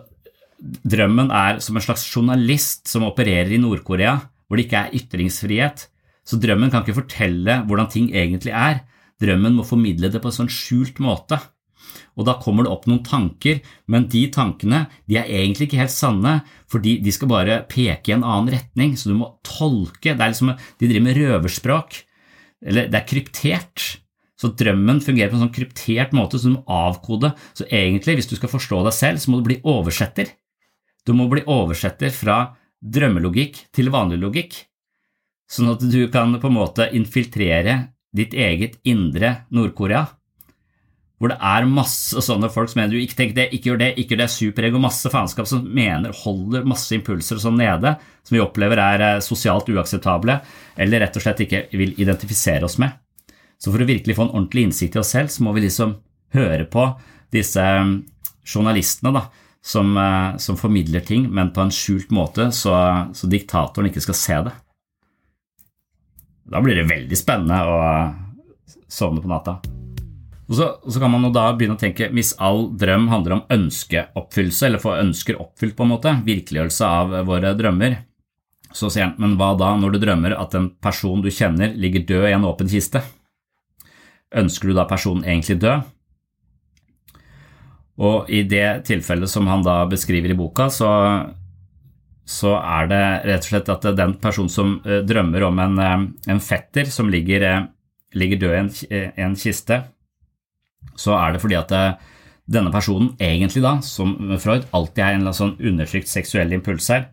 drømmen er som en slags journalist som opererer i Nord-Korea, hvor det ikke er ytringsfrihet så drømmen kan ikke fortelle hvordan ting egentlig er. Drømmen må formidle det på en sånn skjult måte. Og da kommer det opp noen tanker, men de tankene de er egentlig ikke helt sanne, fordi de skal bare peke i en annen retning, så du må tolke. Det er liksom, De driver med røverspråk. Eller det er kryptert. Så drømmen fungerer på en sånn kryptert måte så du må avkode. Så egentlig, hvis du skal forstå deg selv, så må du bli oversetter. Du må bli oversetter fra drømmelogikk til vanlig logikk, sånn at du kan på en måte infiltrere ditt eget indre Nord-Korea, hvor det er masse sånne folk som mener du ikke tenk det, ikke gjør det, ikke gjør det, superego, masse faenskap som mener holder masse impulser og sånn nede, som vi opplever er eh, sosialt uakseptable, eller rett og slett ikke vil identifisere oss med. Så for å virkelig få en ordentlig innsikt i oss selv, så må vi liksom høre på disse mm, journalistene da, som, eh, som formidler ting, men på en skjult måte, så, så diktatoren ikke skal se det. Da blir det veldig spennende å sovne på natta. Og så, og så, kan man da begynne å tenke, hvis all drøm handler om ønskeoppfyllelse, eller få ønsker oppfylt, på en måte, virkeliggjørelse av våre drømmer, så sier han, men hva da når du drømmer at en person du kjenner ligger død i en åpen kiste? Ønsker du da personen egentlig død? Og i det tilfellet som han da beskriver i boka, så, så er det rett og slett at den personen som eh, drømmer om en, eh, en fetter som ligger, eh, ligger død i en, en kiste, så er det fordi at denne personen egentlig da, som Freud, alltid er en sånn undertrykt seksuell impuls her.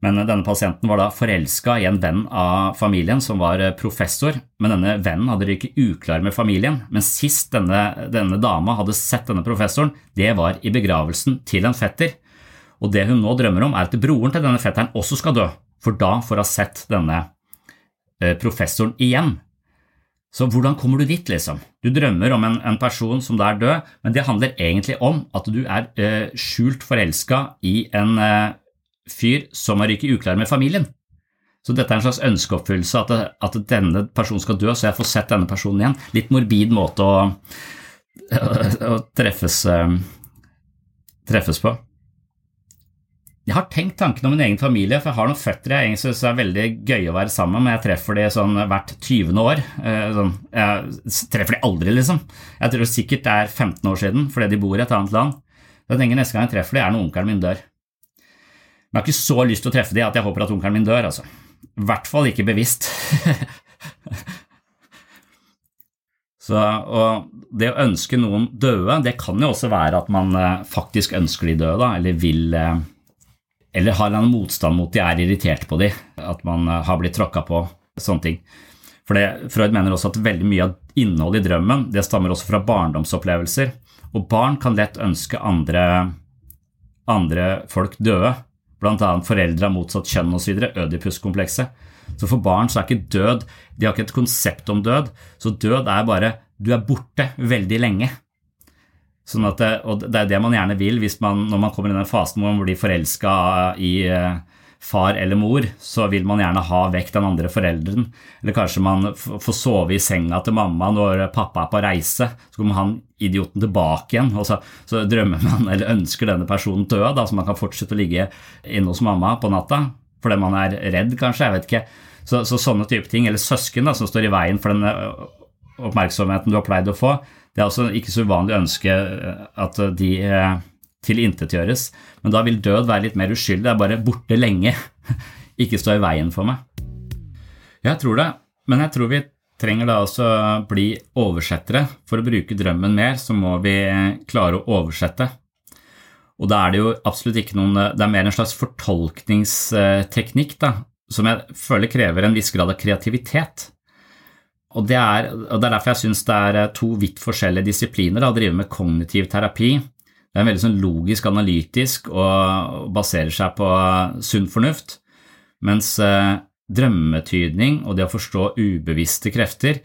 Men denne pasienten var da forelska i en venn av familien som var professor, men denne vennen hadde ryket uklar med familien. Men sist denne, denne dama hadde sett denne professoren, det var i begravelsen til en fetter. Og det hun nå drømmer om, er at broren til denne fetteren også skal dø, for da får hun sett denne professoren igjen. Så hvordan kommer du dit, liksom? Du drømmer om en, en person som da er død, men det handler egentlig om at du er eh, skjult forelska i en eh, fyr som har ryket uklar med familien. Så dette er en slags ønskeoppfyllelse, at, at, denne personen skal dø, så jeg får sett denne personen igjen. Litt morbid måte å, å, (laughs) å treffes, eh, treffes på. Jeg har tenkt tanken om min egen familie, for jeg har noen føtter jeg egentlig synes er veldig gøy å være sammen med. Jeg treffer de sånn hvert 20. år. Eh, sånn, jeg treffer de aldri, liksom. Jeg tror sikkert det er 15 år siden, fordi de bor i et annet land. Jeg tenker Neste gang jeg treffer de, er når onkelen min dør. Men jeg har ikke så lyst til å treffe de at jeg håper at onkelen min dør, altså. I hvert fall ikke bevisst. (laughs) så, og det å ønske noen døde, det kan jo også være at man eh, faktisk ønsker de døde, da, eller vil eh, eller har en motstand mot de, er irritert på de, at man eh, har blitt tråkka på, sånne ting. For det, Freud mener også at veldig mye av innholdet i drømmen det stammer også fra barndomsopplevelser. Og barn kan lett ønske andre, andre folk døde, bl.a. foreldre av motsatt kjønn osv., Ødipus-komplekset. Så for barn så er ikke død De har ikke et konsept om død, så død er bare du er borte veldig lenge. Sånn at, og det er det man gjerne vil hvis man, når man kommer i den fasen hvor man blir forelska i eh, far eller mor, så vil man gjerne ha vekk den andre forelderen. Eller kanskje man får sove i senga til mamma når pappa er på reise. Så kommer han idioten tilbake igjen, og så, så drømmer man eller ønsker denne personen død, da, så man kan fortsette å ligge inne hos mamma på natta fordi man er redd, kanskje. jeg vet ikke. Så, så sånne type ting, eller søsken da, som står i veien for den oppmerksomheten du har pleid å få, det er også ikke så uvanlig å ønske eh, at de eh, tilintetgjøres, men da vil død være litt mer uskyldig. Det er bare borte lenge, (laughs) ikke stå i veien for meg. Jeg tror det, men jeg tror vi trenger da også bli oversettere. For å bruke drømmen mer, så må vi klare å oversette. Og da er det jo absolutt ikke noen Det er mer en slags fortolkningsteknikk, da, som jeg føler krever en viss grad av kreativitet. Og det, er, og det er derfor jeg syns det er eh, to vidt forskjellige disipliner da, å drive med kognitiv terapi. Det er veldig sånn logisk analytisk og baserer seg på sunn fornuft, mens eh, drømmetydning og det å forstå ubevisste krefter,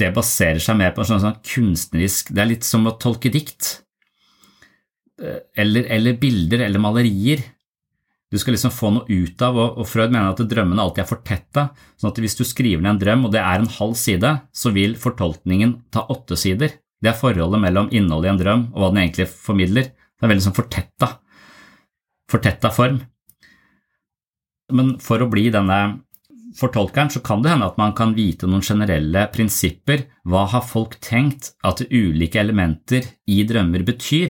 det baserer seg mer på en sånn, sånn kunstnerisk Det er litt som å tolke dikt. Eh, eller, eller bilder eller malerier du skal liksom få noe ut av, og Freud mener at drømmene alltid er fortetta, sånn at hvis du skriver ned en drøm, og det er en halv side, så vil fortolkningen ta åtte sider. Det er forholdet mellom innholdet i en drøm og hva den egentlig formidler. Det er veldig sånn fortetta, fortetta form. Men for å bli denne fortolkeren, så kan det hende at man kan vite noen generelle prinsipper. Hva har folk tenkt at ulike elementer i drømmer betyr?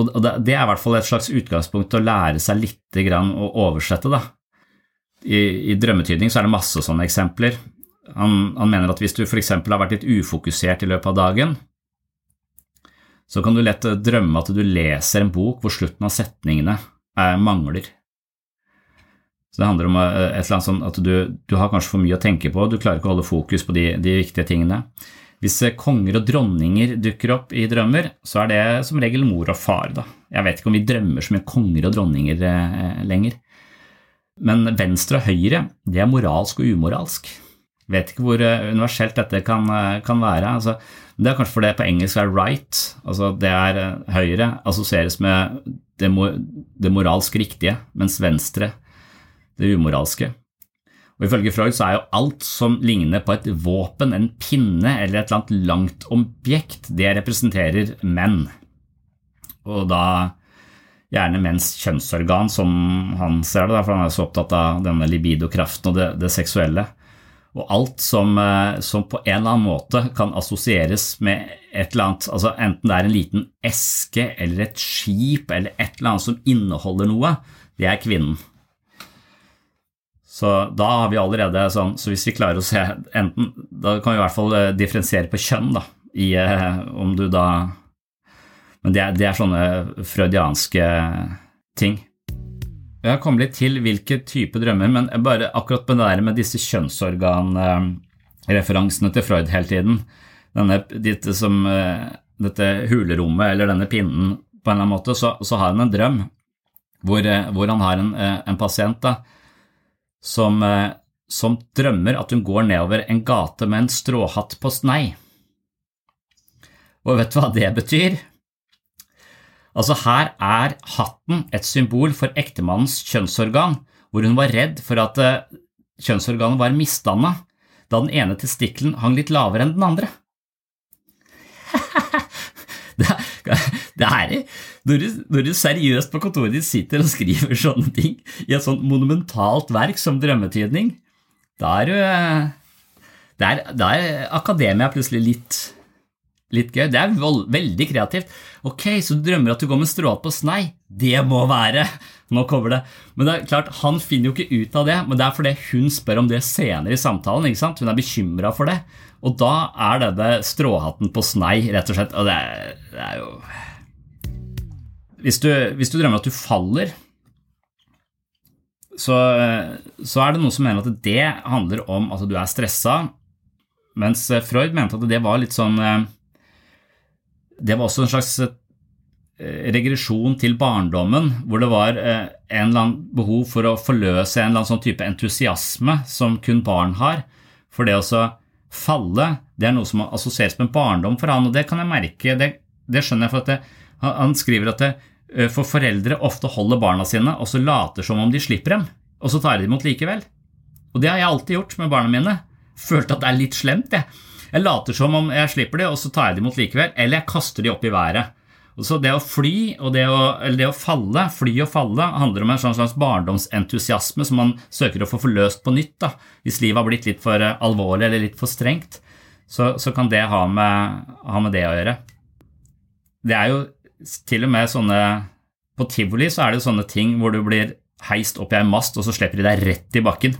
Og det er i hvert fall et slags utgangspunkt å lære seg litt å oversette. da. I, I drømmetydning så er det masse sånne eksempler. Han, han mener at hvis du f.eks. har vært litt ufokusert i løpet av dagen, så kan du lett drømme at du leser en bok hvor slutten av setningene er, mangler. Så Det handler om et eller annet sånn at du, du, har kanskje for mye å tenke på, du klarer ikke å holde fokus på de, de viktige tingene. Hvis konger og dronninger dukker opp i drømmer, så er det som regel mor og far. Da. Jeg vet ikke om vi drømmer så mye konger og dronninger eh, lenger. Men venstre og høyre, det er moralsk og umoralsk. Vet ikke hvor eh, universelt dette kan, eh, kan være. Altså, det er kanskje fordi det på engelsk er right, altså det er eh, høyre, assosieres med det, det moralsk riktige, mens venstre det umoralske. Og Ifølge Freud så er jo alt som ligner på et våpen, en pinne eller et eller annet langt objekt, det representerer menn. Og da gjerne menns kjønnsorgan, som han ser det, for han er så opptatt av denne libido-kraften og det, det, seksuelle. Og alt som, eh, som, på en eller annen måte kan assosieres med et eller annet, altså enten det er en liten eske eller et skip eller et eller annet som inneholder noe, det er kvinnen. Så da har vi allerede sånn, så hvis vi klarer å se enten Da kan vi i hvert fall eh, differensiere på kjønn, da, i eh, om du da Men det det er sånne freudianske ting. Jeg kommet litt til hvilke type drømmer, men bare akkurat på det der med disse kjønnsorganreferansene til Freud hele tiden, denne, dette, som, eh, dette hulerommet eller denne pinnen på en eller annen måte, så, så har han en drøm hvor, hvor han har en, en pasient da, som, eh, som drømmer at hun går nedover en gate med en stråhatt på snei. Og vet du hva det betyr? Altså, her er hatten et symbol for ektemannens kjønnsorgan, hvor hun var redd for at eh, kjønnsorganet var misdanna da den ene testikkelen hang litt lavere enn den andre. (laughs) det, er, når du, når du, seriøst på kontoret ditt sitter og skriver (laughs) sånne ting i et sånt monumentalt verk som Drømmetydning, da er du er, da er akademia plutselig litt, litt gøy. Det er vold, veldig kreativt. Ok, så du drømmer at du går med stråhatt på snei? Det må være (laughs) Nå kommer det. Men det er klart, han finner jo ikke ut av det, men det er fordi hun spør om det senere i samtalen. ikke sant? Hun er bekymra for det. Og da er denne stråhatten på snei, rett og slett. Og det er, det er jo hvis du, hvis du, drømmer at du faller, så, så, er det noe som mener at det handler om at du er stressa, mens Freud mente at det var litt sånn Det var også en slags eh, regresjon til barndommen, hvor det var eh, en eller annen behov for å forløse en eller annen sånn type entusiasme som kun barn har. For det å falle, det er noe som assosieres med barndom for han, og det kan jeg merke, det, det skjønner jeg for at det, han skriver at det, Eh, for foreldre ofte holder barna sine og så later som om de slipper dem, og så tar de imot likevel. Og det har jeg alltid gjort med barna mine. Følt at det er litt slemt, jeg. Jeg later som om jeg slipper dem, og så tar jeg dem imot likevel, eller jeg kaster dem opp i været. Så Det å fly og det å, eller det å falle, fly og falle, handler om en sånn slags barndomsentusiasme som man søker å få forløst på nytt. da. Hvis livet har blitt litt for eh, alvorlig eller litt for strengt, så, så kan det ha med, ha med det å gjøre. Det er jo til og med sånne På tivoli så er det sånne ting hvor du blir heist opp i en mast, og så slipper de deg rett i bakken.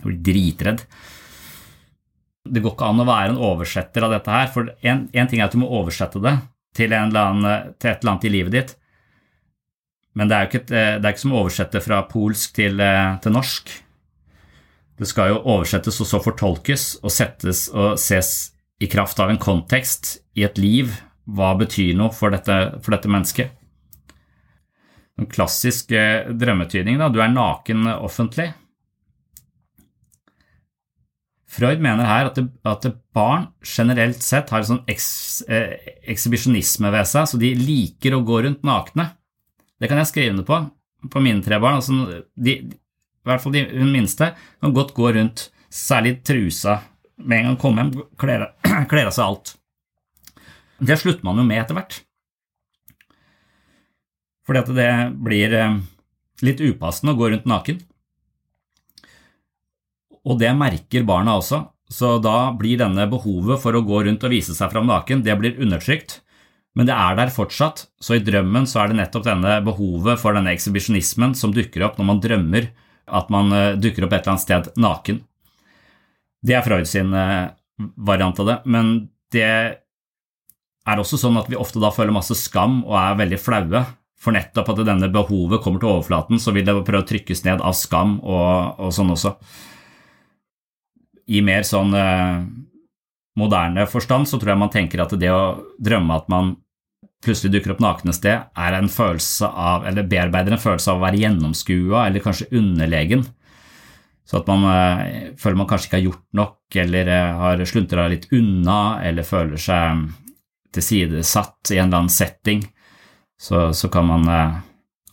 Du blir dritredd. Det går ikke an å være en oversetter av dette her, for én ting er at du må oversette det til, annen, til, et eller annet i livet ditt, men det er jo ikke, det er ikke som å oversette fra polsk til, til norsk. Det skal jo oversettes og så fortolkes og settes og ses i kraft av en kontekst i et liv. Hva betyr noe for dette, for dette mennesket? En klassisk drømmetydning, da. Du er naken offentlig. Freud mener her at, det, at det barn generelt sett har en sånn eh, ekshibisjonisme ved seg, så de liker å gå rundt nakne. Det kan jeg skrive under på på mine tre barn. Altså de, I hvert fall de minste kan godt gå rundt, særlig trusa, med en gang komme hjem, (clears throat) kler av seg alt. Det slutter man jo med etter hvert. Fordi at det blir eh, litt upassende å gå rundt naken. Og det merker barna også, så da blir denne behovet for å gå rundt og vise seg fram naken, det blir undertrykt. Men det er der fortsatt, så i drømmen så er det nettopp denne behovet for denne ekshibisjonismen som dukker opp når man drømmer at man eh, dukker opp et eller annet sted naken. Det er Freud sin eh, variant av det, men det er også sånn at vi ofte da føler masse skam og er veldig flaue. For nettopp at denne behovet kommer til overflaten, så vil det prøve å trykkes ned av skam og, og sånn også i mer sånn eh, moderne forstand så tror jeg man tenker at det å drømme at man plutselig dukker opp naken et sted, er en følelse av, eller bearbeider en følelse av å være gjennomskua eller kanskje underlegen. Så at man eh, føler man kanskje ikke har gjort nok, eller eh, har sluntra litt unna, eller føler seg tilsidesatt i en eller annen setting, så, så kan man eh,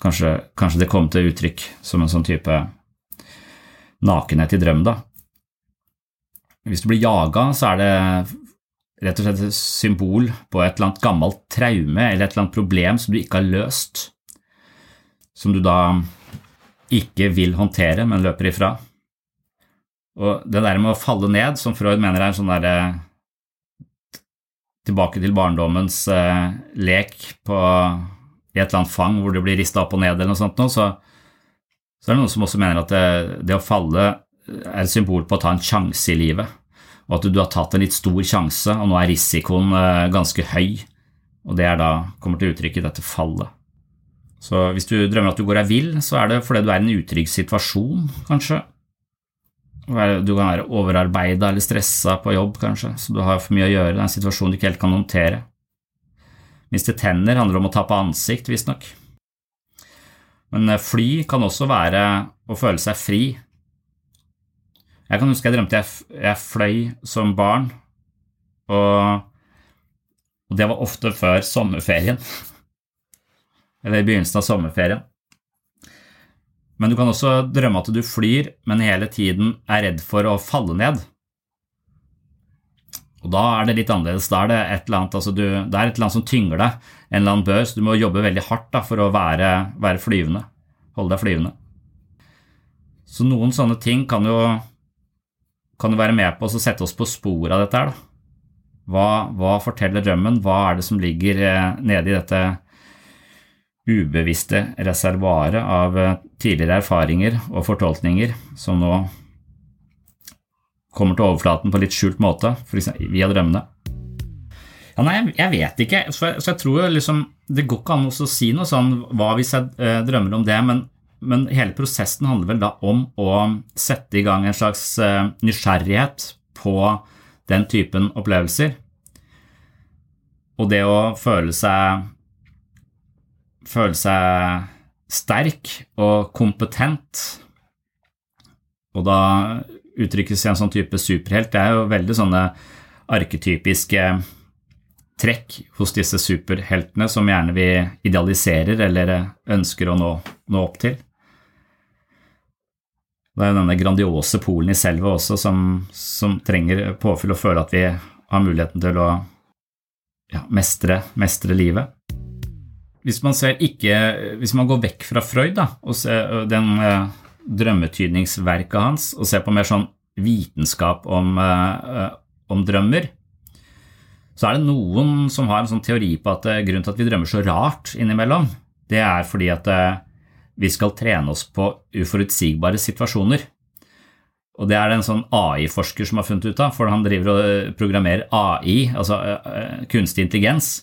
kanskje, kanskje det komme til uttrykk som en sånn type nakenhet i drøm, da. Hvis du blir jaga, så er det rett og slett et symbol på et eller annet gammelt traume eller et eller annet problem som du ikke har løst, som du da ikke vil håndtere, men løper ifra. Og det der med å falle ned, som Freud mener er en sånn derre Tilbake til barndommens eh, lek på, i et eller annet fang hvor det blir rista opp og ned eller noe sånt, så, så er det noen som også mener at det, det å falle er et symbol på å ta en sjanse i livet, og at du har tatt en litt stor sjanse, og nå er risikoen eh, ganske høy, og det er da kommer til uttrykk i dette fallet. Så hvis du drømmer at du går deg vill, så er det fordi du er i en utrygg situasjon, kanskje. Du kan være overarbeida eller stressa på jobb, kanskje, så du har for mye å gjøre. Det er en situasjon du ikke helt kan håndtere. Miste tenner handler om å tape ansikt, visstnok. Men eh, fly kan også være å føle seg fri, jeg kan huske jeg drømte jeg, jeg fløy som barn, og, og, det var ofte før sommerferien. (laughs) Eller i begynnelsen av sommerferien. Men du kan også drømme at du flyr, men hele tiden er redd for å falle ned. Og Da er det litt annerledes. Da er det et eller annet, altså du, det er et eller annet som tynger deg, en eller annen bør, så du må jobbe veldig hardt da, for å være, være flyvende. Holde deg flyvende. Så noen sånne ting kan jo kan du være med på å sette oss på sporet av dette her, da? Hva, hva, forteller drømmen? Hva er det som ligger eh, nede i dette ubevisste reservoaret av eh, tidligere erfaringer og fortolkninger som nå kommer til overflaten på litt skjult måte, f.eks. via drømmene? Ja, nei, jeg vet ikke. Så jeg, så jeg tror liksom Det går ikke an å si noe sånn hva hvis jeg eh, drømmer om det, men men hele prosessen handler vel da om å sette i gang en slags eh, nysgjerrighet på den typen opplevelser. Og det å føle seg føle seg sterk og kompetent, og da uttrykkes i en sånn type superhelt, det er jo veldig sånne arketypiske trekk hos disse superheltene som gjerne vi idealiserer eller ønsker å nå, nå opp til. Det er denne grandiose polen i selvet også som, som, trenger påfyll og føle at vi har muligheten til å ja, mestre, mestre livet. hvis man, ikke, hvis man går vekk fra Freud da, og ser den eh, drømmetydningsverket hans, og ser på mer sånn vitenskap om, eh, om, drømmer, så er det noen som har en sånn teori på at uh, grunnen til at vi drømmer så rart innimellom, det er fordi at vi skal trene oss på uforutsigbare situasjoner. Og det er det en sånn AI-forsker som har funnet ut av, for han driver og programmerer AI, altså kunstig intelligens.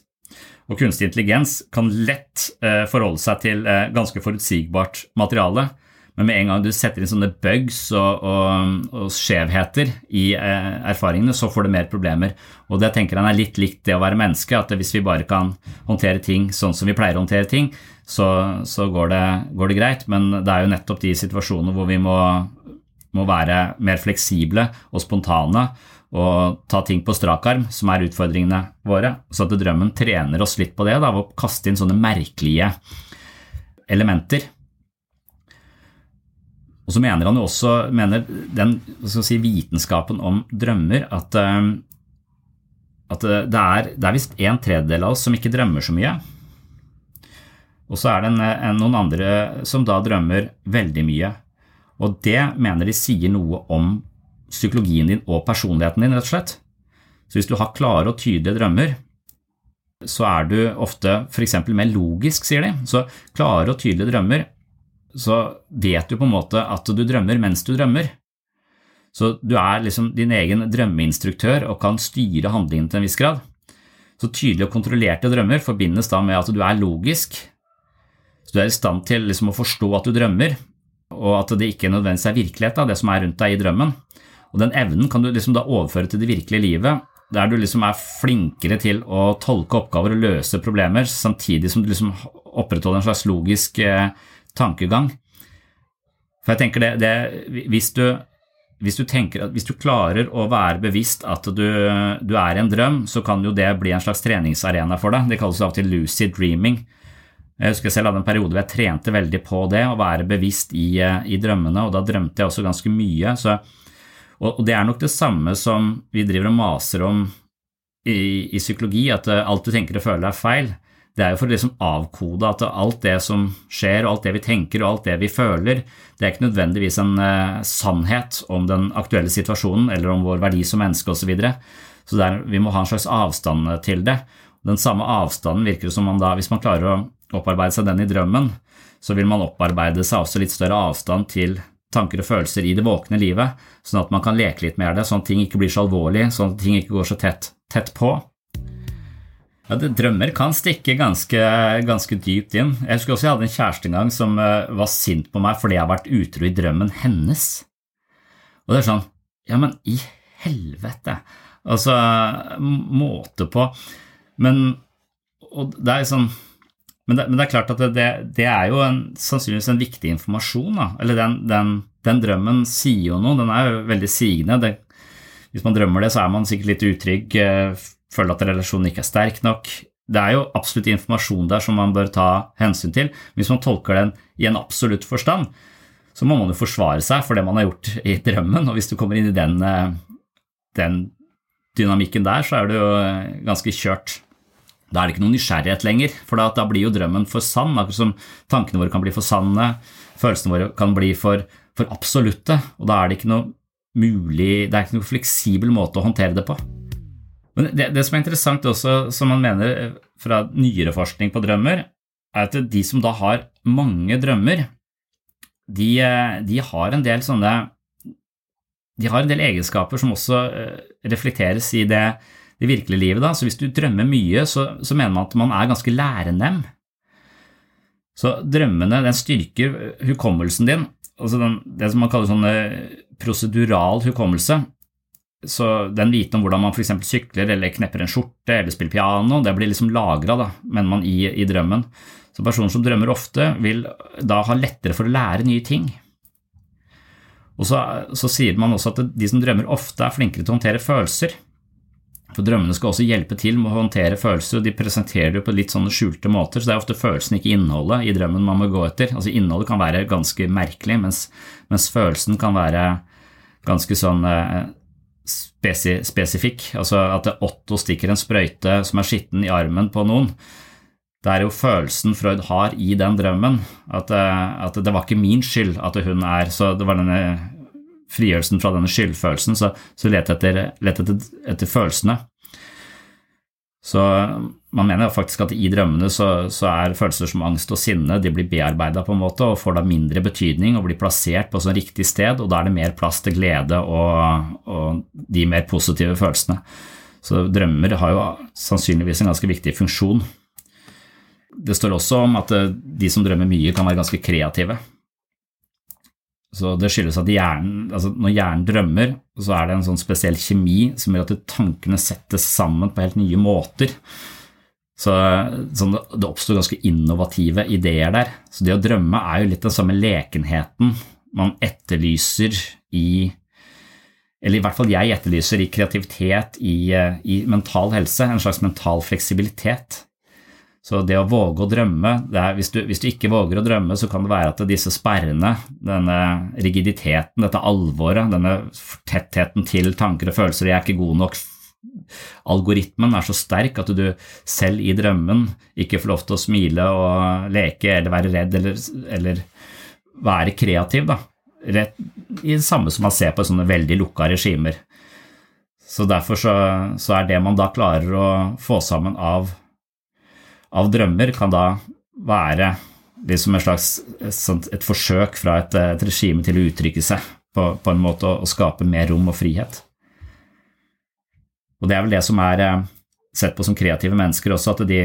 Og kunstig intelligens kan lett eh, forholde seg til eh, ganske forutsigbart materiale. Men med en gang du setter inn sånne bugs og, og, og skjevheter i eh, erfaringene, så får du mer problemer. Og det tenker han er litt likt det å være menneske, at hvis vi bare kan håndtere ting sånn som vi pleier å håndtere ting, så, så går, det, går, det, greit. Men det er jo nettopp de situasjonene hvor vi må, må være mer fleksible og spontane og ta ting på strak arm, som er utfordringene våre. Så at drømmen trener oss litt på det, da, ved å kaste inn sånne merkelige elementer. Og så mener han jo også, mener den si, vitenskapen om drømmer, at, eh, at det er, er visst en tredjedel av oss som ikke drømmer så mye. Og så er det en, en, noen andre som da drømmer veldig mye. Og det mener de sier noe om psykologien din og personligheten din, rett og slett. Så hvis du har klare og tydelige drømmer, så er du ofte f.eks. mer logisk, sier de. Så klare og tydelige drømmer, så vet du på en måte at du drømmer mens du drømmer. Så du er liksom din egen drømmeinstruktør og kan styre handlingen til en viss grad. Så tydelige og kontrollerte drømmer forbindes da med at du er logisk. Så du er i stand til liksom å forstå at du drømmer, og at det ikke nødvendigvis er virkelighet, da, det som er rundt deg i drømmen. Og den evnen kan du liksom da overføre til det virkelige livet, der du liksom er flinkere til å tolke oppgaver og løse problemer, samtidig som du liksom opprettholder en slags logisk eh, tankegang. For jeg tenker det, det hvis, du, hvis du, tenker hvis du klarer å være bevisst at du, du, er en drøm, så kan jo det bli en slags treningsarena for deg. Det kalles av og til lucid dreaming. Jeg husker jeg selv hadde en periode hvor jeg trente veldig på det, å være bevisst i, i drømmene, og da drømte jeg også ganske mye. så og, det er nok det samme som vi driver og maser om i, i psykologi, at alt du tenker og føler er feil. Det er jo for å liksom avkode at alt det som skjer, og alt det vi tenker og alt det vi føler, det er ikke nødvendigvis en eh, sannhet om den aktuelle situasjonen eller om vår verdi som menneske osv. Så, videre. så der, vi må ha en slags avstand til det. Den samme avstanden virker som man da, hvis man klarer å opparbeide seg den i drømmen, så vil man opparbeide seg også litt større avstand til tanker og følelser i det våkne livet, sånn at man kan leke litt med det, sånn at ting ikke blir så alvorlig, sånn at ting ikke går så tett, tett på. Ja, det, drømmer kan stikke ganske, ganske, dypt inn. Jeg husker også jeg hadde en kjæreste en gang som uh, var sint på meg fordi jeg har vært utro i drømmen hennes. Og det er sånn, ja, men i helvete! Altså, måte på. Men det er sånn men det, men det, er klart at det, det er jo en, sannsynligvis en viktig informasjon. Da. Eller den, den, den, drømmen sier jo noe, den er jo veldig sigende. hvis man drømmer det, så er man sikkert litt utrygg, eh, føler at relasjonen ikke er sterk nok. Det er jo absolutt informasjon der som man bør ta hensyn til. Hvis man tolker den i en absolutt forstand, så må man jo forsvare seg for det man har gjort i drømmen. Og hvis du kommer inn i den, eh, den dynamikken der, så er du jo eh, ganske kjørt. Da er det ikke noen nysgjerrighet lenger, for da, da, blir jo drømmen for sann. Akkurat som tankene våre kan bli for sanne, følelsene våre kan bli for, for, absolutte. Og da er det ikke noe mulig, det er ikke noe fleksibel måte å håndtere det på. Men det, det som er interessant også, som man mener fra nyere forskning på drømmer, er at de som da har mange drømmer, de, de har en del sånne De har en del egenskaper som også eh, reflekteres i det det virkelige livet. Da. Så hvis du drømmer mye, så, så mener man at man er ganske lærenem. Så drømmene den styrker hukommelsen din, altså den, det som man kaller sånn eh, prosedural hukommelse. Så den viten om hvordan man f.eks. sykler eller knepper en skjorte eller spiller piano, det blir liksom lagra, mener man, i, i drømmen. Så personer som drømmer ofte, vil da ha lettere for å lære nye ting. Og så, så sier man også at de som drømmer ofte, er flinkere til å håndtere følelser. For Drømmene skal også hjelpe til med å håndtere følelser, og de presenterer det på litt sånne skjulte måter, så det er ofte følelsen, ikke innholdet, i drømmen man må gå etter. Altså Innholdet kan være ganske merkelig, mens, mens følelsen kan være ganske sånn eh, spesi spesifikk. Altså at Otto stikker en sprøyte som er skitten i armen på noen. Det er jo følelsen Freud har i den drømmen, at, at det var ikke min skyld at hun er Så det var denne frigjørelsen fra denne skyldfølelsen, så, så let etter, let etter, etter følelsene. Så man mener faktisk at i drømmene så, så, er følelser som angst og sinne de blir bearbeida på en måte og får da mindre betydning og blir plassert på sånn riktig sted, og da er det mer plass til glede og, og de mer positive følelsene. Så drømmer har jo sannsynligvis en ganske viktig funksjon. Det står også om at de som drømmer mye, kan være ganske kreative. Så det skyldes at hjernen, altså når hjernen drømmer, så er det en sånn spesiell kjemi som gjør at tankene settes sammen på helt nye måter. Så, så det oppstår ganske innovative ideer der. Så det å drømme er jo litt den samme lekenheten man etterlyser i Eller i hvert fall jeg etterlyser i kreativitet, i, i mental helse. En slags mental fleksibilitet. Så det å våge å drømme er, hvis, du, hvis, du, ikke våger å drømme, så kan det være at disse sperrene, denne rigiditeten, dette alvoret, denne tettheten til tanker og følelser, jeg er ikke god nok Algoritmen er så sterk at du selv i drømmen ikke får lov til å smile og leke eller være redd eller, eller være kreativ. Da. Rett, I det samme som man ser på sånne veldig lukka regimer. Så Derfor så, så er det man da klarer å få sammen av av drømmer kan da være liksom et slags et forsøk fra et, et, regime til å uttrykke seg på, på en måte å, skape mer rom og frihet. Og det er vel det som er eh, sett på som kreative mennesker også, at de,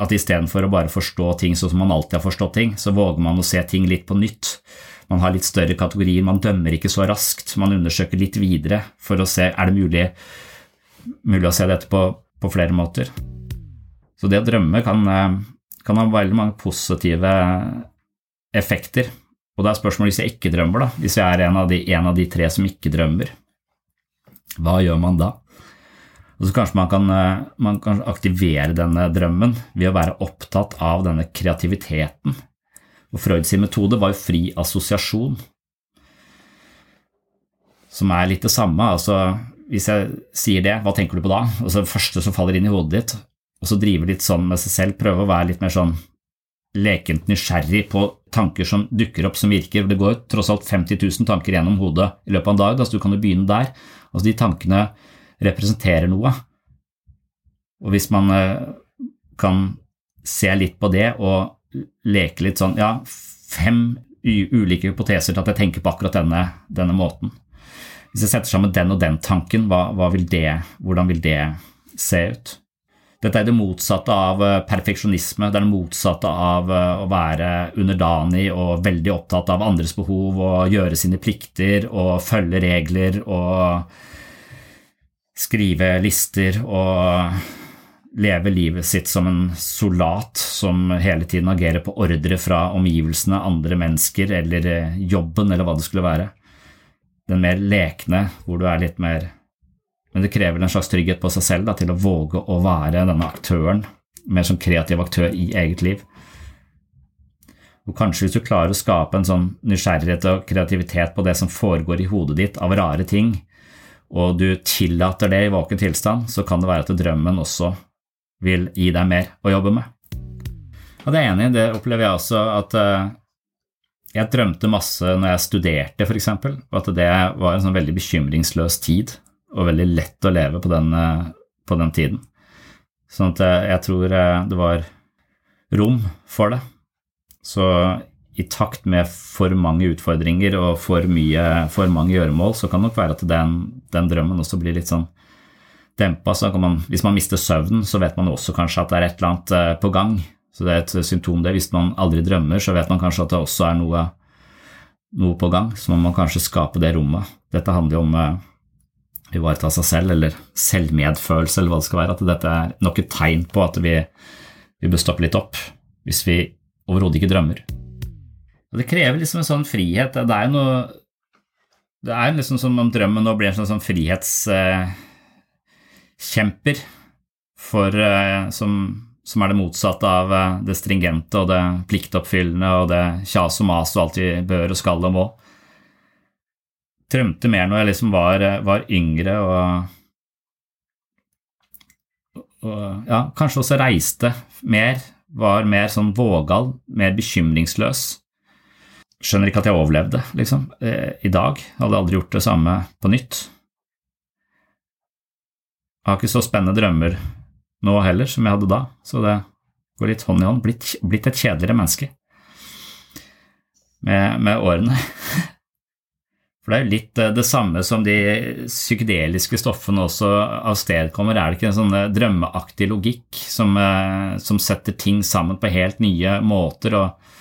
at istedenfor å bare forstå ting sånn som man alltid har forstått ting, så våger man å se ting litt på nytt. Man har litt større kategorier, man dømmer ikke så raskt, man undersøker litt videre for å se er det mulig, mulig å se dette på, på flere måter. Så det å drømme kan, eh, kan, ha veldig mange positive effekter. Og det er spørsmålet hvis jeg ikke drømmer, da, hvis jeg er en av, de, en av de tre som ikke drømmer, hva gjør man da? Og så Kanskje man kan, eh, man kan aktivere denne drømmen ved å være opptatt av denne kreativiteten. Og Freuds metode var jo fri assosiasjon, som er litt det samme. altså Hvis jeg sier det, hva tenker du på da? Altså Det første som faller inn i hodet ditt, og så drive litt sånn med seg selv, prøve å være litt mer sånn lekent nysgjerrig på tanker som dukker opp som virker. Det går tross alt 50 000 tanker gjennom hodet i løpet av en dag, så du kan jo begynne der. Altså De tankene representerer noe. Og hvis man eh, kan se litt på det og leke litt sånn Ja, fem ulike hypoteser til at jeg tenker på akkurat denne, denne måten. Hvis jeg setter sammen den og den tanken, hva, hva vil det, hvordan vil det se ut? Dette er det motsatte av eh, perfeksjonisme. Det er det motsatte av eh, å være underdanig og veldig opptatt av andres behov og gjøre sine plikter og følge regler og skrive lister og leve livet sitt som en soldat som hele tiden agerer på ordre fra omgivelsene, andre mennesker eller eh, jobben eller hva det skulle være. Den mer lekne, hvor du er litt mer men det krever en slags trygghet på seg selv da, til å våge å være denne aktøren, mer som kreativ aktør i eget liv. Og Kanskje hvis du klarer å skape en sånn nysgjerrighet og kreativitet på det som foregår i hodet ditt av rare ting, og du tillater det i våken tilstand, så kan det være at drømmen også vil gi deg mer å jobbe med. Og det er enig, det opplever jeg også at uh, jeg drømte masse når jeg studerte, f.eks., og at det var en sånn veldig bekymringsløs tid og veldig lett å leve på den, eh, på den tiden. Sånn at eh, jeg tror eh, det var rom for det. Så i takt med for mange utfordringer og for, mye, for mange gjøremål, så kan det nok være at den, den drømmen også blir litt sånn dempa. Så man, hvis man mister søvnen, så vet man også kanskje at det er et eller annet på gang. Så det er et symptom, det. Hvis man aldri drømmer, så vet man kanskje at det også er noe, noe på gang. Så må man kanskje skape det rommet. Dette handler jo om ivareta seg selv, eller selvmedfølelse, eller hva det skal være. At dette er nok et tegn på at vi, vi bør stoppe litt opp hvis vi overhodet ikke drømmer. Og Det krever liksom en sånn frihet. Det er jo noe Det er liksom som om drømmen nå blir en sånn, sånn frihetskjemper eh, som, som, er det motsatte av eh, det stringente og det pliktoppfyllende og det kjas og mas alt vi bør og skal og må drømte mer når jeg liksom var, var yngre og, og, ja, kanskje også reiste mer. var mer sånn vågal, mer bekymringsløs. Skjønner ikke at jeg overlevde, liksom, eh, i dag. Hadde aldri gjort det samme på nytt. Jeg har ikke så spennende drømmer nå heller som jeg hadde da, så det går litt hånd i hånd. Blitt, blitt et kjedeligere menneske med, med årene. (laughs) For det er jo litt eh, det samme som de psykedeliske stoffene også avstedkommer. Er det ikke en sånn eh, drømmeaktig logikk som, eh, som, setter ting sammen på helt nye måter, og,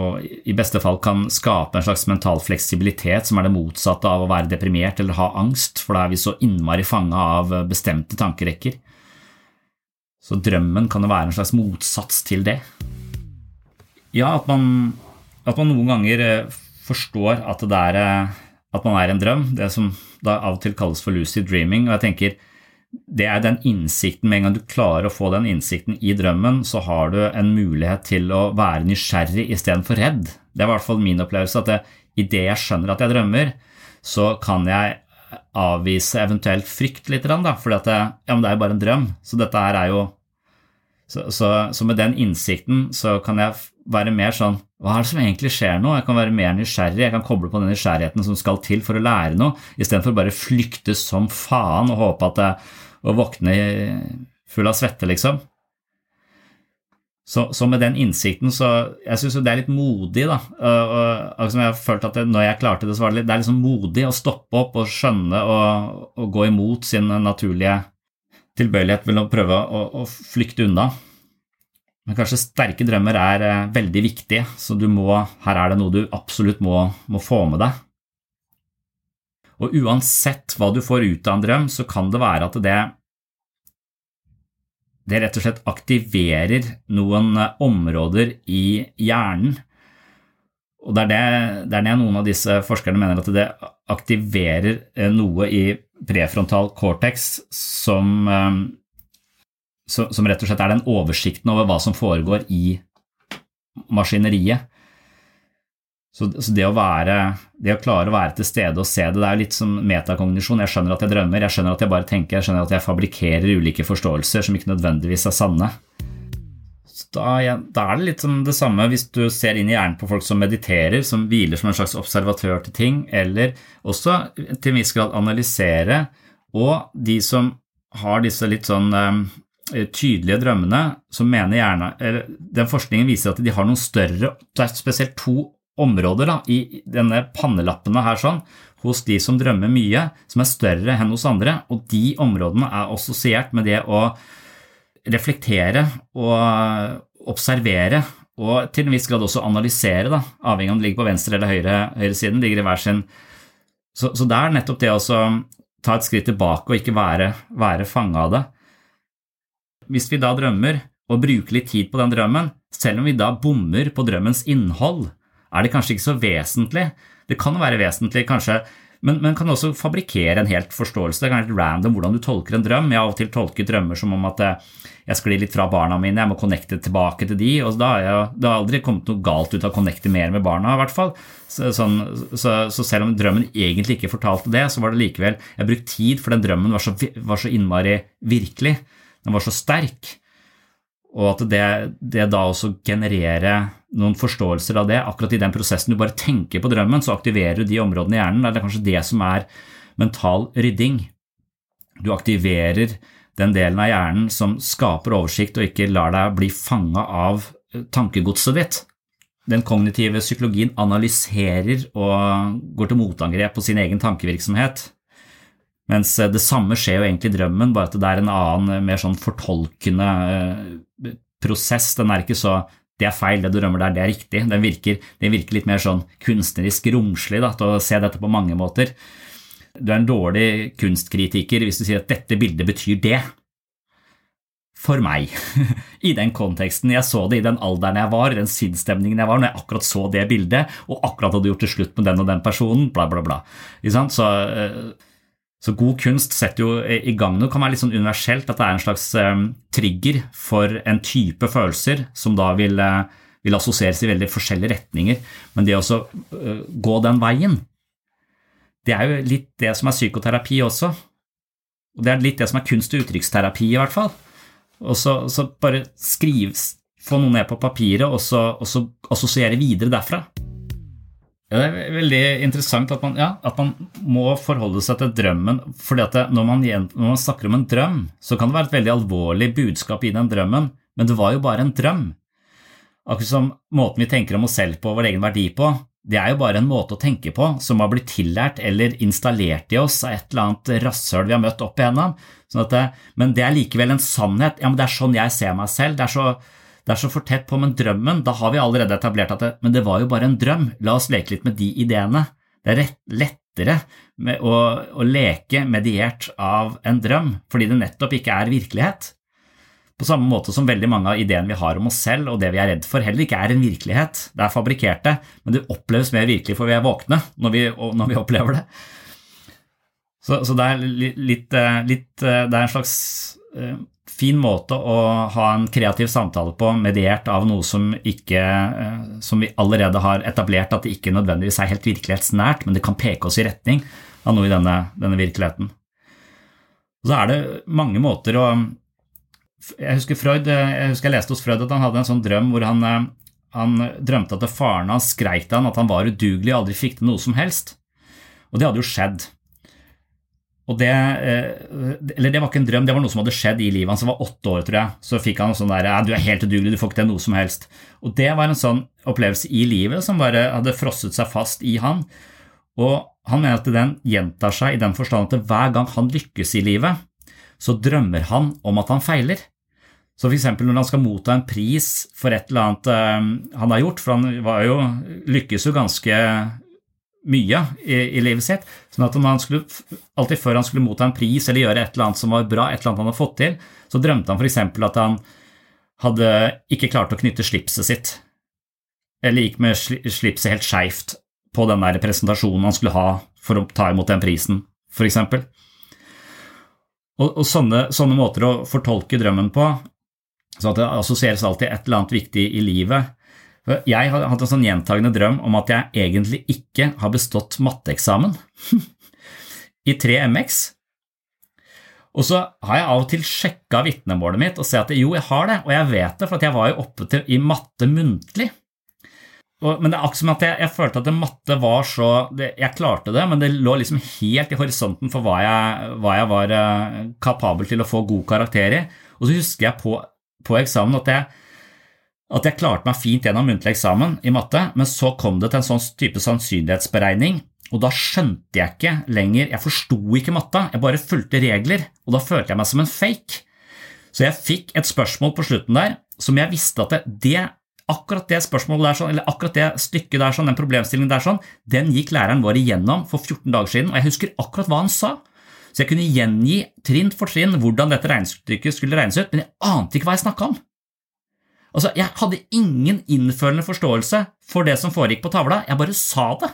og, i beste fall kan skape en slags mental fleksibilitet som er det motsatte av å være deprimert eller ha angst, for da er vi så innmari fanga av bestemte tankerekker. Så drømmen kan jo være en slags motsats til det. Ja, at man, at man noen ganger forstår at, det er, eh, at man er en drøm, det som da av og til kalles for lucid dreaming. og jeg tenker det er den innsikten, Med en gang du klarer å få den innsikten i drømmen, så har du en mulighet til å være nysgjerrig istedenfor redd. Det er i hvert fall min opplevelse. at Idet jeg skjønner at jeg drømmer, så kan jeg avvise eventuelt frykt litt, det, ja, det er jo bare en drøm. Så dette her er jo så, så, så med den innsikten så kan jeg være mer sånn Hva er det som egentlig skjer nå? Jeg kan være mer nysgjerrig, jeg kan koble på den nysgjerrigheten som skal til for å lære noe, istedenfor bare flykte som faen og håpe at jeg våkne full av svette, liksom. Så, så, med den innsikten så Jeg syns det er litt modig, da. Og, og, jeg har følt at det, når jeg klarte det, så var det litt det er liksom modig å stoppe opp og skjønne og, og gå imot sin naturlige tilbøyelighet til å prøve å, å flykte unna. Men kanskje sterke drømmer er eh, veldig viktige, så må, her er det noe du absolutt må, må, få med deg. Og uansett hva du får ut av en drøm, så kan det være at det, det rett og slett aktiverer noen eh, områder i hjernen. Og det er det, det er det noen av disse forskerne mener at det aktiverer eh, noe i prefrontal cortex som som rett og slett er den oversikten over hva som foregår i maskineriet. Så, så det, å være, det, å klare å være til stede og se det, det er litt som metakognisjon. Jeg skjønner at jeg drømmer, jeg skjønner at jeg bare tenker, jeg skjønner at jeg fabrikkerer ulike forståelser som ikke nødvendigvis er sanne. Da, da, er det litt som det samme hvis du ser inn i hjernen på folk som mediterer, som hviler som en slags observatør til ting, eller også til en viss grad analysere, og de som har disse litt sånn um, tydelige drømmene, som mener gjerne Den forskningen viser at de har noen større Det er spesielt to områder da, i denne pannelappene her sånn, hos de som drømmer mye, som er større enn hos andre, og de områdene er assosiert med det å reflektere og observere og til en viss grad også analysere, da, avhengig av om det ligger på venstre eller høyre, høyresiden, ligger i hver sin så, så det er nettopp det å ta et skritt tilbake og ikke være, være fanga av det. Hvis vi da drømmer og bruker litt tid på den drømmen, selv om vi da bommer på drømmens innhold, er det kanskje ikke så vesentlig. Det kan være vesentlig, kanskje, men, men kan også fabrikkere en helt forståelse. Det være litt random hvordan du tolker en drøm. Jeg har av og til tolket drømmer som om at eh, jeg sklir litt fra barna mine, jeg må connecte tilbake til de, og da har jeg, det har aldri kommet noe galt ut av å connecte mer med barna, i hvert fall. Så, sånn, så, så, selv om drømmen egentlig ikke fortalte det, så var det likevel Jeg brukte tid, for den drømmen var så, var så innmari virkelig den var så sterk, og at det, det da også genererer noen forståelser av det, akkurat i den prosessen du bare tenker på drømmen, så aktiverer du de områdene i hjernen. Det er kanskje det som er mental rydding. Du aktiverer den delen av hjernen som skaper oversikt og ikke lar deg bli fanga av tankegodset ditt. Den kognitive psykologien analyserer og går til motangrep på sin egen tankevirksomhet. Mens eh, det samme skjer jo egentlig i drømmen, bare at det er en annen, mer sånn fortolkende eh, prosess. Den er ikke så det er feil, det du drømmer der, det er riktig. Den virker, den virker litt mer sånn kunstnerisk romslig da, til å se dette på mange måter. Du er en dårlig kunstkritiker hvis du sier at dette bildet betyr det. For meg. (laughs) I den konteksten. Jeg så det i den alderen jeg var, i den sinnsstemningen jeg var, når jeg akkurat så det bildet, og akkurat hadde gjort det slutt med den og den personen, bla, bla, bla. Så så god kunst setter jo i gang noe. Det kan være litt sånn universelt at det er en slags um, trigger for en type følelser som da vil, uh, vil, assosieres i veldig forskjellige retninger. Men det å uh, gå den veien, det er jo litt det som er psykoterapi også. Og det er litt det som er kunst- og uttrykksterapi, i hvert fall. og så, så bare skriv, få noe ned på papiret, og så, og så assosiere videre derfra. Ja, det er veldig interessant at man, ja, at man, må forholde seg til drømmen. fordi det, når, man, når, man, snakker om en drøm, så kan det være et veldig alvorlig budskap i den drømmen, men det var jo bare en drøm. Akkurat som måten vi tenker om oss selv på, vår egen verdi på, det er jo bare en måte å tenke på som har blitt tillært eller installert i oss av et eller annet rasshøl vi har møtt opp igjennom. Sånn det, men det er likevel en sannhet. Ja, men det er sånn jeg ser meg selv. Det er så, det er så for tett på, men drømmen, da har vi allerede etablert at det, men det var jo bare en drøm. La oss leke litt med de ideene. Det er lettere å, å leke mediert av en drøm, fordi det nettopp ikke er virkelighet. På samme måte som veldig mange av ideene vi har om oss selv og det vi er redd for, heller ikke er en virkelighet. Det er fabrikkerte, men det oppleves mer virkelig for vi er våkne når vi, når vi (laughs) opplever det. Så, så det, er litt, eh, litt, eh, det er en slags uh, fin måte å ha en kreativ samtale på, mediert av noe som, ikke, uh, som vi allerede har etablert at det ikke nødvendigvis er helt virkelighetsnært, men det kan peke oss i retning av noe i denne, denne virkeligheten. Så er det mange måter å jeg husker, Freud, jeg husker jeg leste hos Freud at han hadde en sånn drøm hvor han, eh, han drømte at faren hans skreik til han at han var udugelig og aldri fikk til noe som helst. Og det hadde jo skjedd. Og det, eh, eller det var ikke en drøm, det var noe som hadde skjedd i livet hans. Han var åtte år, tror jeg. Så fikk han en sånn der 'Du er helt udugelig, du får ikke til noe som helst'. Og det var en sånn opplevelse i livet som bare hadde frosset seg fast i han. Og han mener at den gjentar seg i den forstand at hver gang han lykkes i livet, så drømmer han om at han feiler. Så f.eks. når han skal motta en pris for et eller annet uh, han har gjort, for han jo, lykkes jo ganske mye i, i livet sitt, sånn at han skulle, alltid før han skulle motta en pris eller gjøre et eller annet som var bra, et eller annet han hadde fått til, så drømte han f.eks. at han hadde ikke klart å knytte slipset sitt, eller gikk med slipset helt skeivt på den der presentasjonen han skulle ha for å ta imot den prisen, f.eks. Og, og sånne, sånne, måter å fortolke drømmen på så at det assosieres alltid et eller annet viktig i livet. Jeg har hatt en sånn gjentagende drøm om at jeg egentlig ikke har bestått matteeksamen (laughs) i 3MX. Og så har jeg av og til sjekka vitnemålet mitt og sett at jo, jeg har det, og jeg vet det, for jeg var jo oppe til, i matte muntlig. Og, men det er akkurat som at jeg, jeg, følte at matte var så det, Jeg klarte det, men det lå liksom helt i horisonten for hva jeg, hva jeg var eh, kapabel til å få god karakter i. Og så husker jeg på på eksamen at jeg, at jeg klarte meg fint gjennom muntlig eksamen i matte, men så kom det til en sånn type sannsynlighetsberegning, og da skjønte jeg ikke lenger Jeg forsto ikke matta, jeg bare fulgte regler, og da følte jeg meg som en fake. Så jeg fikk et spørsmål på slutten der som jeg visste at det, det akkurat det spørsmålet der, sånn, eller akkurat det stykket der, sånn, den problemstillingen der, sånn, den gikk læreren vår igjennom for 14 dager siden, og jeg husker akkurat hva han sa. Så jeg kunne gjengi trinn for trinn hvordan dette regnestykket skulle regnes ut, men jeg ante ikke hva jeg snakka om. Altså, Jeg hadde ingen innfølende forståelse for det som foregikk på tavla, jeg bare sa det,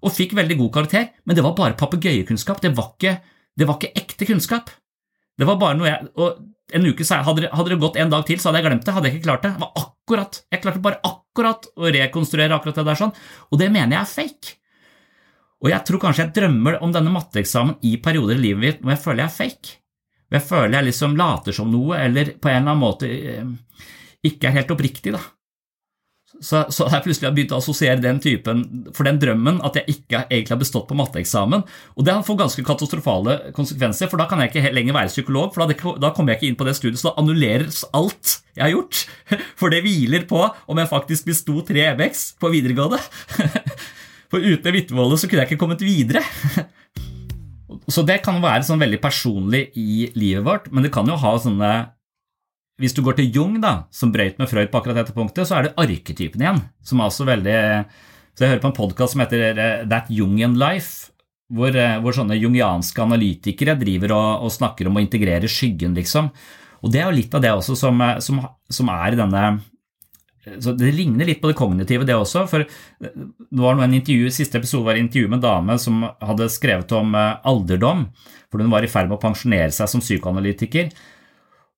og fikk veldig god karakter, men det var bare papegøyekunnskap, det, det, var ikke ekte kunnskap. Det var bare noe jeg, og en uke så hadde, hadde det gått en dag til, så hadde jeg glemt det, hadde jeg ikke klart det. Det var akkurat, Jeg klarte bare akkurat å rekonstruere akkurat det der sånn, og det mener jeg er fake. Og jeg tror kanskje jeg drømmer om denne matteeksamen i perioder i livet mitt når jeg føler jeg er fake. Når jeg føler jeg liksom later som noe, eller på en eller annen måte eh, ikke er helt oppriktig, da. Så, så jeg plutselig har begynt å assosiere den typen for den drømmen at jeg ikke egentlig har bestått på matteeksamen. Og det har fått ganske katastrofale konsekvenser, for da kan jeg ikke lenger være psykolog. For da, da kommer jeg ikke inn på det studiet, så da annulleres alt jeg har gjort. (laughs) For det hviler på om jeg faktisk besto tre EBX på videregående. (laughs) For uten vitnemålet så kunne jeg ikke kommet videre. (laughs) Så det kan være sånn veldig personlig i livet vårt, men det kan jo ha sånne Hvis du går til Jung, da, som brøyt med Freud på akkurat dette punktet, så er det arketypen igjen, som er også veldig Så jeg hører på en podkast som heter eh, That Jungian Life, hvor, eh, hvor, sånne jungianske analytikere driver og, og, snakker om å integrere skyggen, liksom. Og det er jo litt av det også som, eh, som, som er i denne så Det ligner litt på det kognitive, det også. for det var en intervju, Siste episode var intervju med en dame som hadde skrevet om alderdom. for Hun var i ferd med å pensjonere seg som psykoanalytiker.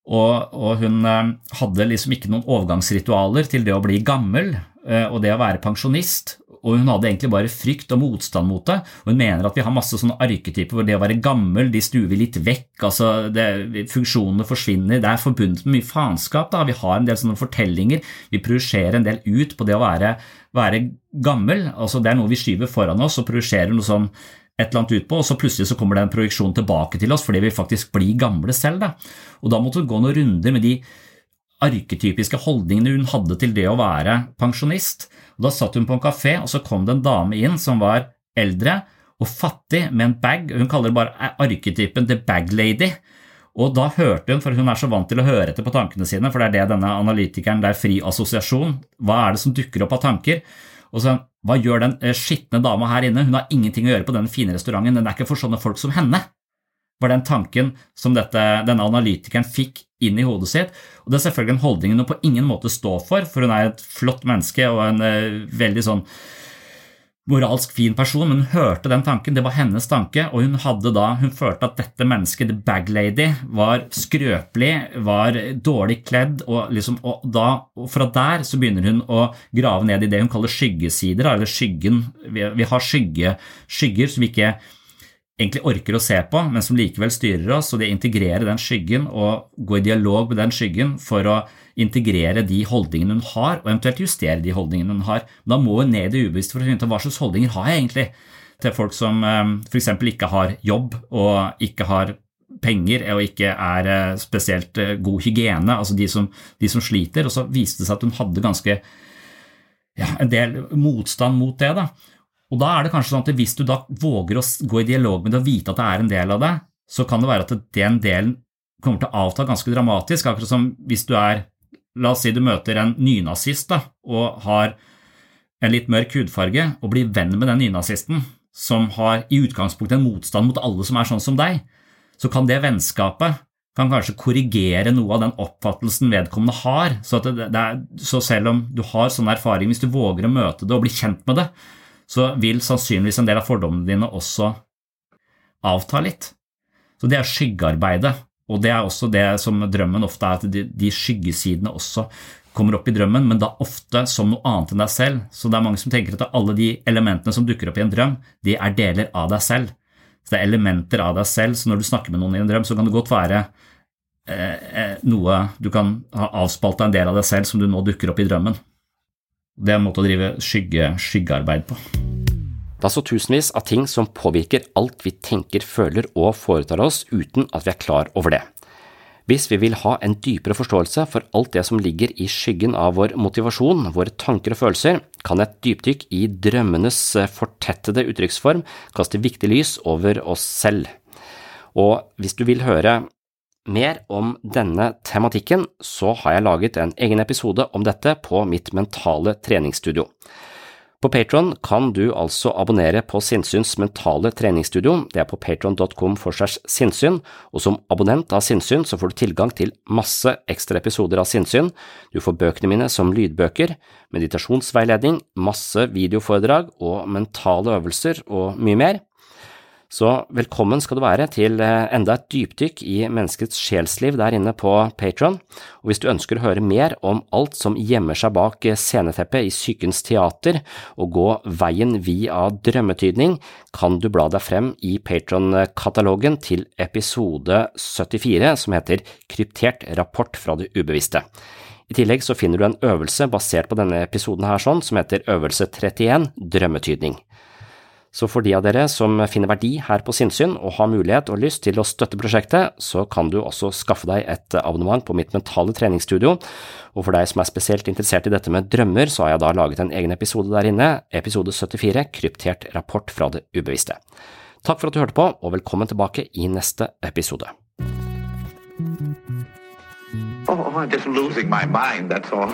Og, og, hun eh, hadde liksom ikke noen overgangsritualer til det å bli gammel eh, og det å være pensjonist. og hun hadde egentlig bare frykt og motstand mot det. og Hun mener at vi har masse sånne arketyper hvor det å være gammel, de stuer vi litt vekk. altså det, Funksjonene forsvinner. Det er forbundet med mye faenskap. da, Vi har en del sånne fortellinger. Vi projiserer en del ut på det å være, være gammel. altså Det er noe vi skyver foran oss og projiserer noe sånn et eller annet ut på, og så plutselig så kommer det en projeksjon tilbake til oss fordi vi faktisk blir gamle selv. Da. Og da måtte hun gå noen runder med de arketypiske holdningene hun hadde til det å være pensjonist. Og da satt hun på en kafé, og så kom det en dame inn som var eldre og fattig med en bag. Hun kaller det bare arketypen The Bag Lady. Og da hørte hun, for hun er så vant til å høre etter på tankene sine, for det er det denne analytikeren, det er fri assosiasjon, hva er det som dukker opp av tanker? Og så, hva gjør den eh, skitne dama her inne, hun har ingenting å gjøre på den fine restauranten, den er ikke for sånne folk som henne var den tanken som dette, denne analytikeren fikk inn i hodet sitt. Og Det er selvfølgelig en holdning hun på ingen måte står for, for hun er et flott menneske og en uh, veldig sånn moralsk fin person, men hun hørte den tanken, det var hennes tanke, og hun hadde da, hun følte at dette mennesket, the bag lady, var skrøpelig, var dårlig kledd, og, liksom, og, da, og fra der så begynner hun å grave ned i det hun kaller skyggesider, eller skyggen. Vi, vi har skygge, skygger som vi ikke egentlig orker å se på, men som likevel styrer oss, og det integrerer den skyggen og gå i dialog med den skyggen for å integrere de holdningene hun har, og eventuelt justere de holdningene hun har. Da må hun ned i ubevisst for å finne ut hva slags holdninger har jeg egentlig til folk som eh, f.eks. ikke har jobb og ikke har penger og ikke er eh, spesielt eh, god hygiene, altså de som, de som sliter. Og så viste det seg at hun hadde ganske ja, en del motstand mot det. da. Og da er det kanskje sånn at Hvis du da våger å gå i dialog med det og vite at det er en del av det, så kan det være at den delen kommer til å avta ganske dramatisk. Akkurat som hvis du er La oss si du møter en nynazist da, og har en litt mørk hudfarge, og blir venn med den nynazisten, som har i utgangspunktet en motstand mot alle som er sånn som deg, så kan det vennskapet kan kanskje korrigere noe av den oppfattelsen vedkommende har. Så, det, det er, så selv om du har sånn erfaring, hvis du våger å møte det og bli kjent med det, så vil sannsynligvis en del av fordommene dine også avta litt. Så det er skyggearbeidet, og det er også det som drømmen ofte er, at de, de skyggesidene også kommer opp i drømmen, men da ofte som noe annet enn deg selv. Så det er mange som tenker at alle de elementene som dukker opp i en drøm, de er deler av deg selv. Så det er elementer av deg selv, så når du snakker med noen i en drøm, så kan det godt være eh, eh noe du kan ha avspalta en del av deg selv som du nå dukker opp i drømmen. Det er en måte å drive skygge, skyggearbeid på. Det er så tusenvis av ting som påvirker alt vi tenker, føler og foretar oss uten at vi er klar over det. Hvis vi vil ha en dypere forståelse for alt det som ligger i skyggen av vår motivasjon, våre tanker og følelser, kan et dypdykk i drømmenes fortettede uttrykksform kaste viktig lys over oss selv. Og hvis du vil høre mer om denne tematikken, så har jeg laget en egen episode om dette på mitt mentale treningsstudio. På Patron kan du altså abonnere på Sinnsyns mentale treningsstudio, det er på patron.com for segs sinnssyn, og som abonnent av Sinnsyn så får du tilgang til masse ekstra episoder av Sinnsyn, du får bøkene mine som lydbøker, meditasjonsveiledning, masse videoforedrag og mentale øvelser og mye mer. Så velkommen skal du være til eh, enda et dypdykk i menneskets sjelsliv der inne på Patron, og hvis du ønsker å høre mer om alt som gjemmer seg bak eh, sceneteppet i Sykens teater, og gå veien via drømmetydning, kan du bla deg frem i Patron-katalogen til episode 74 som heter Kryptert rapport fra det ubevisste. I tillegg så finner du en øvelse basert på denne episoden her sånn, som heter Øvelse 31 Drømmetydning. Så for de av dere som finner verdi her på sinnssyn og har mulighet og lyst til å støtte prosjektet, så kan du også skaffe deg et abonnement på mitt mentale treningsstudio. Og for deg som er spesielt interessert i dette med drømmer, så har jeg da laget en egen episode der inne, episode 74, Kryptert rapport fra det ubevisste. Takk for at du hørte på, og velkommen tilbake i neste episode. Oh, I'm just losing my mind, that's all.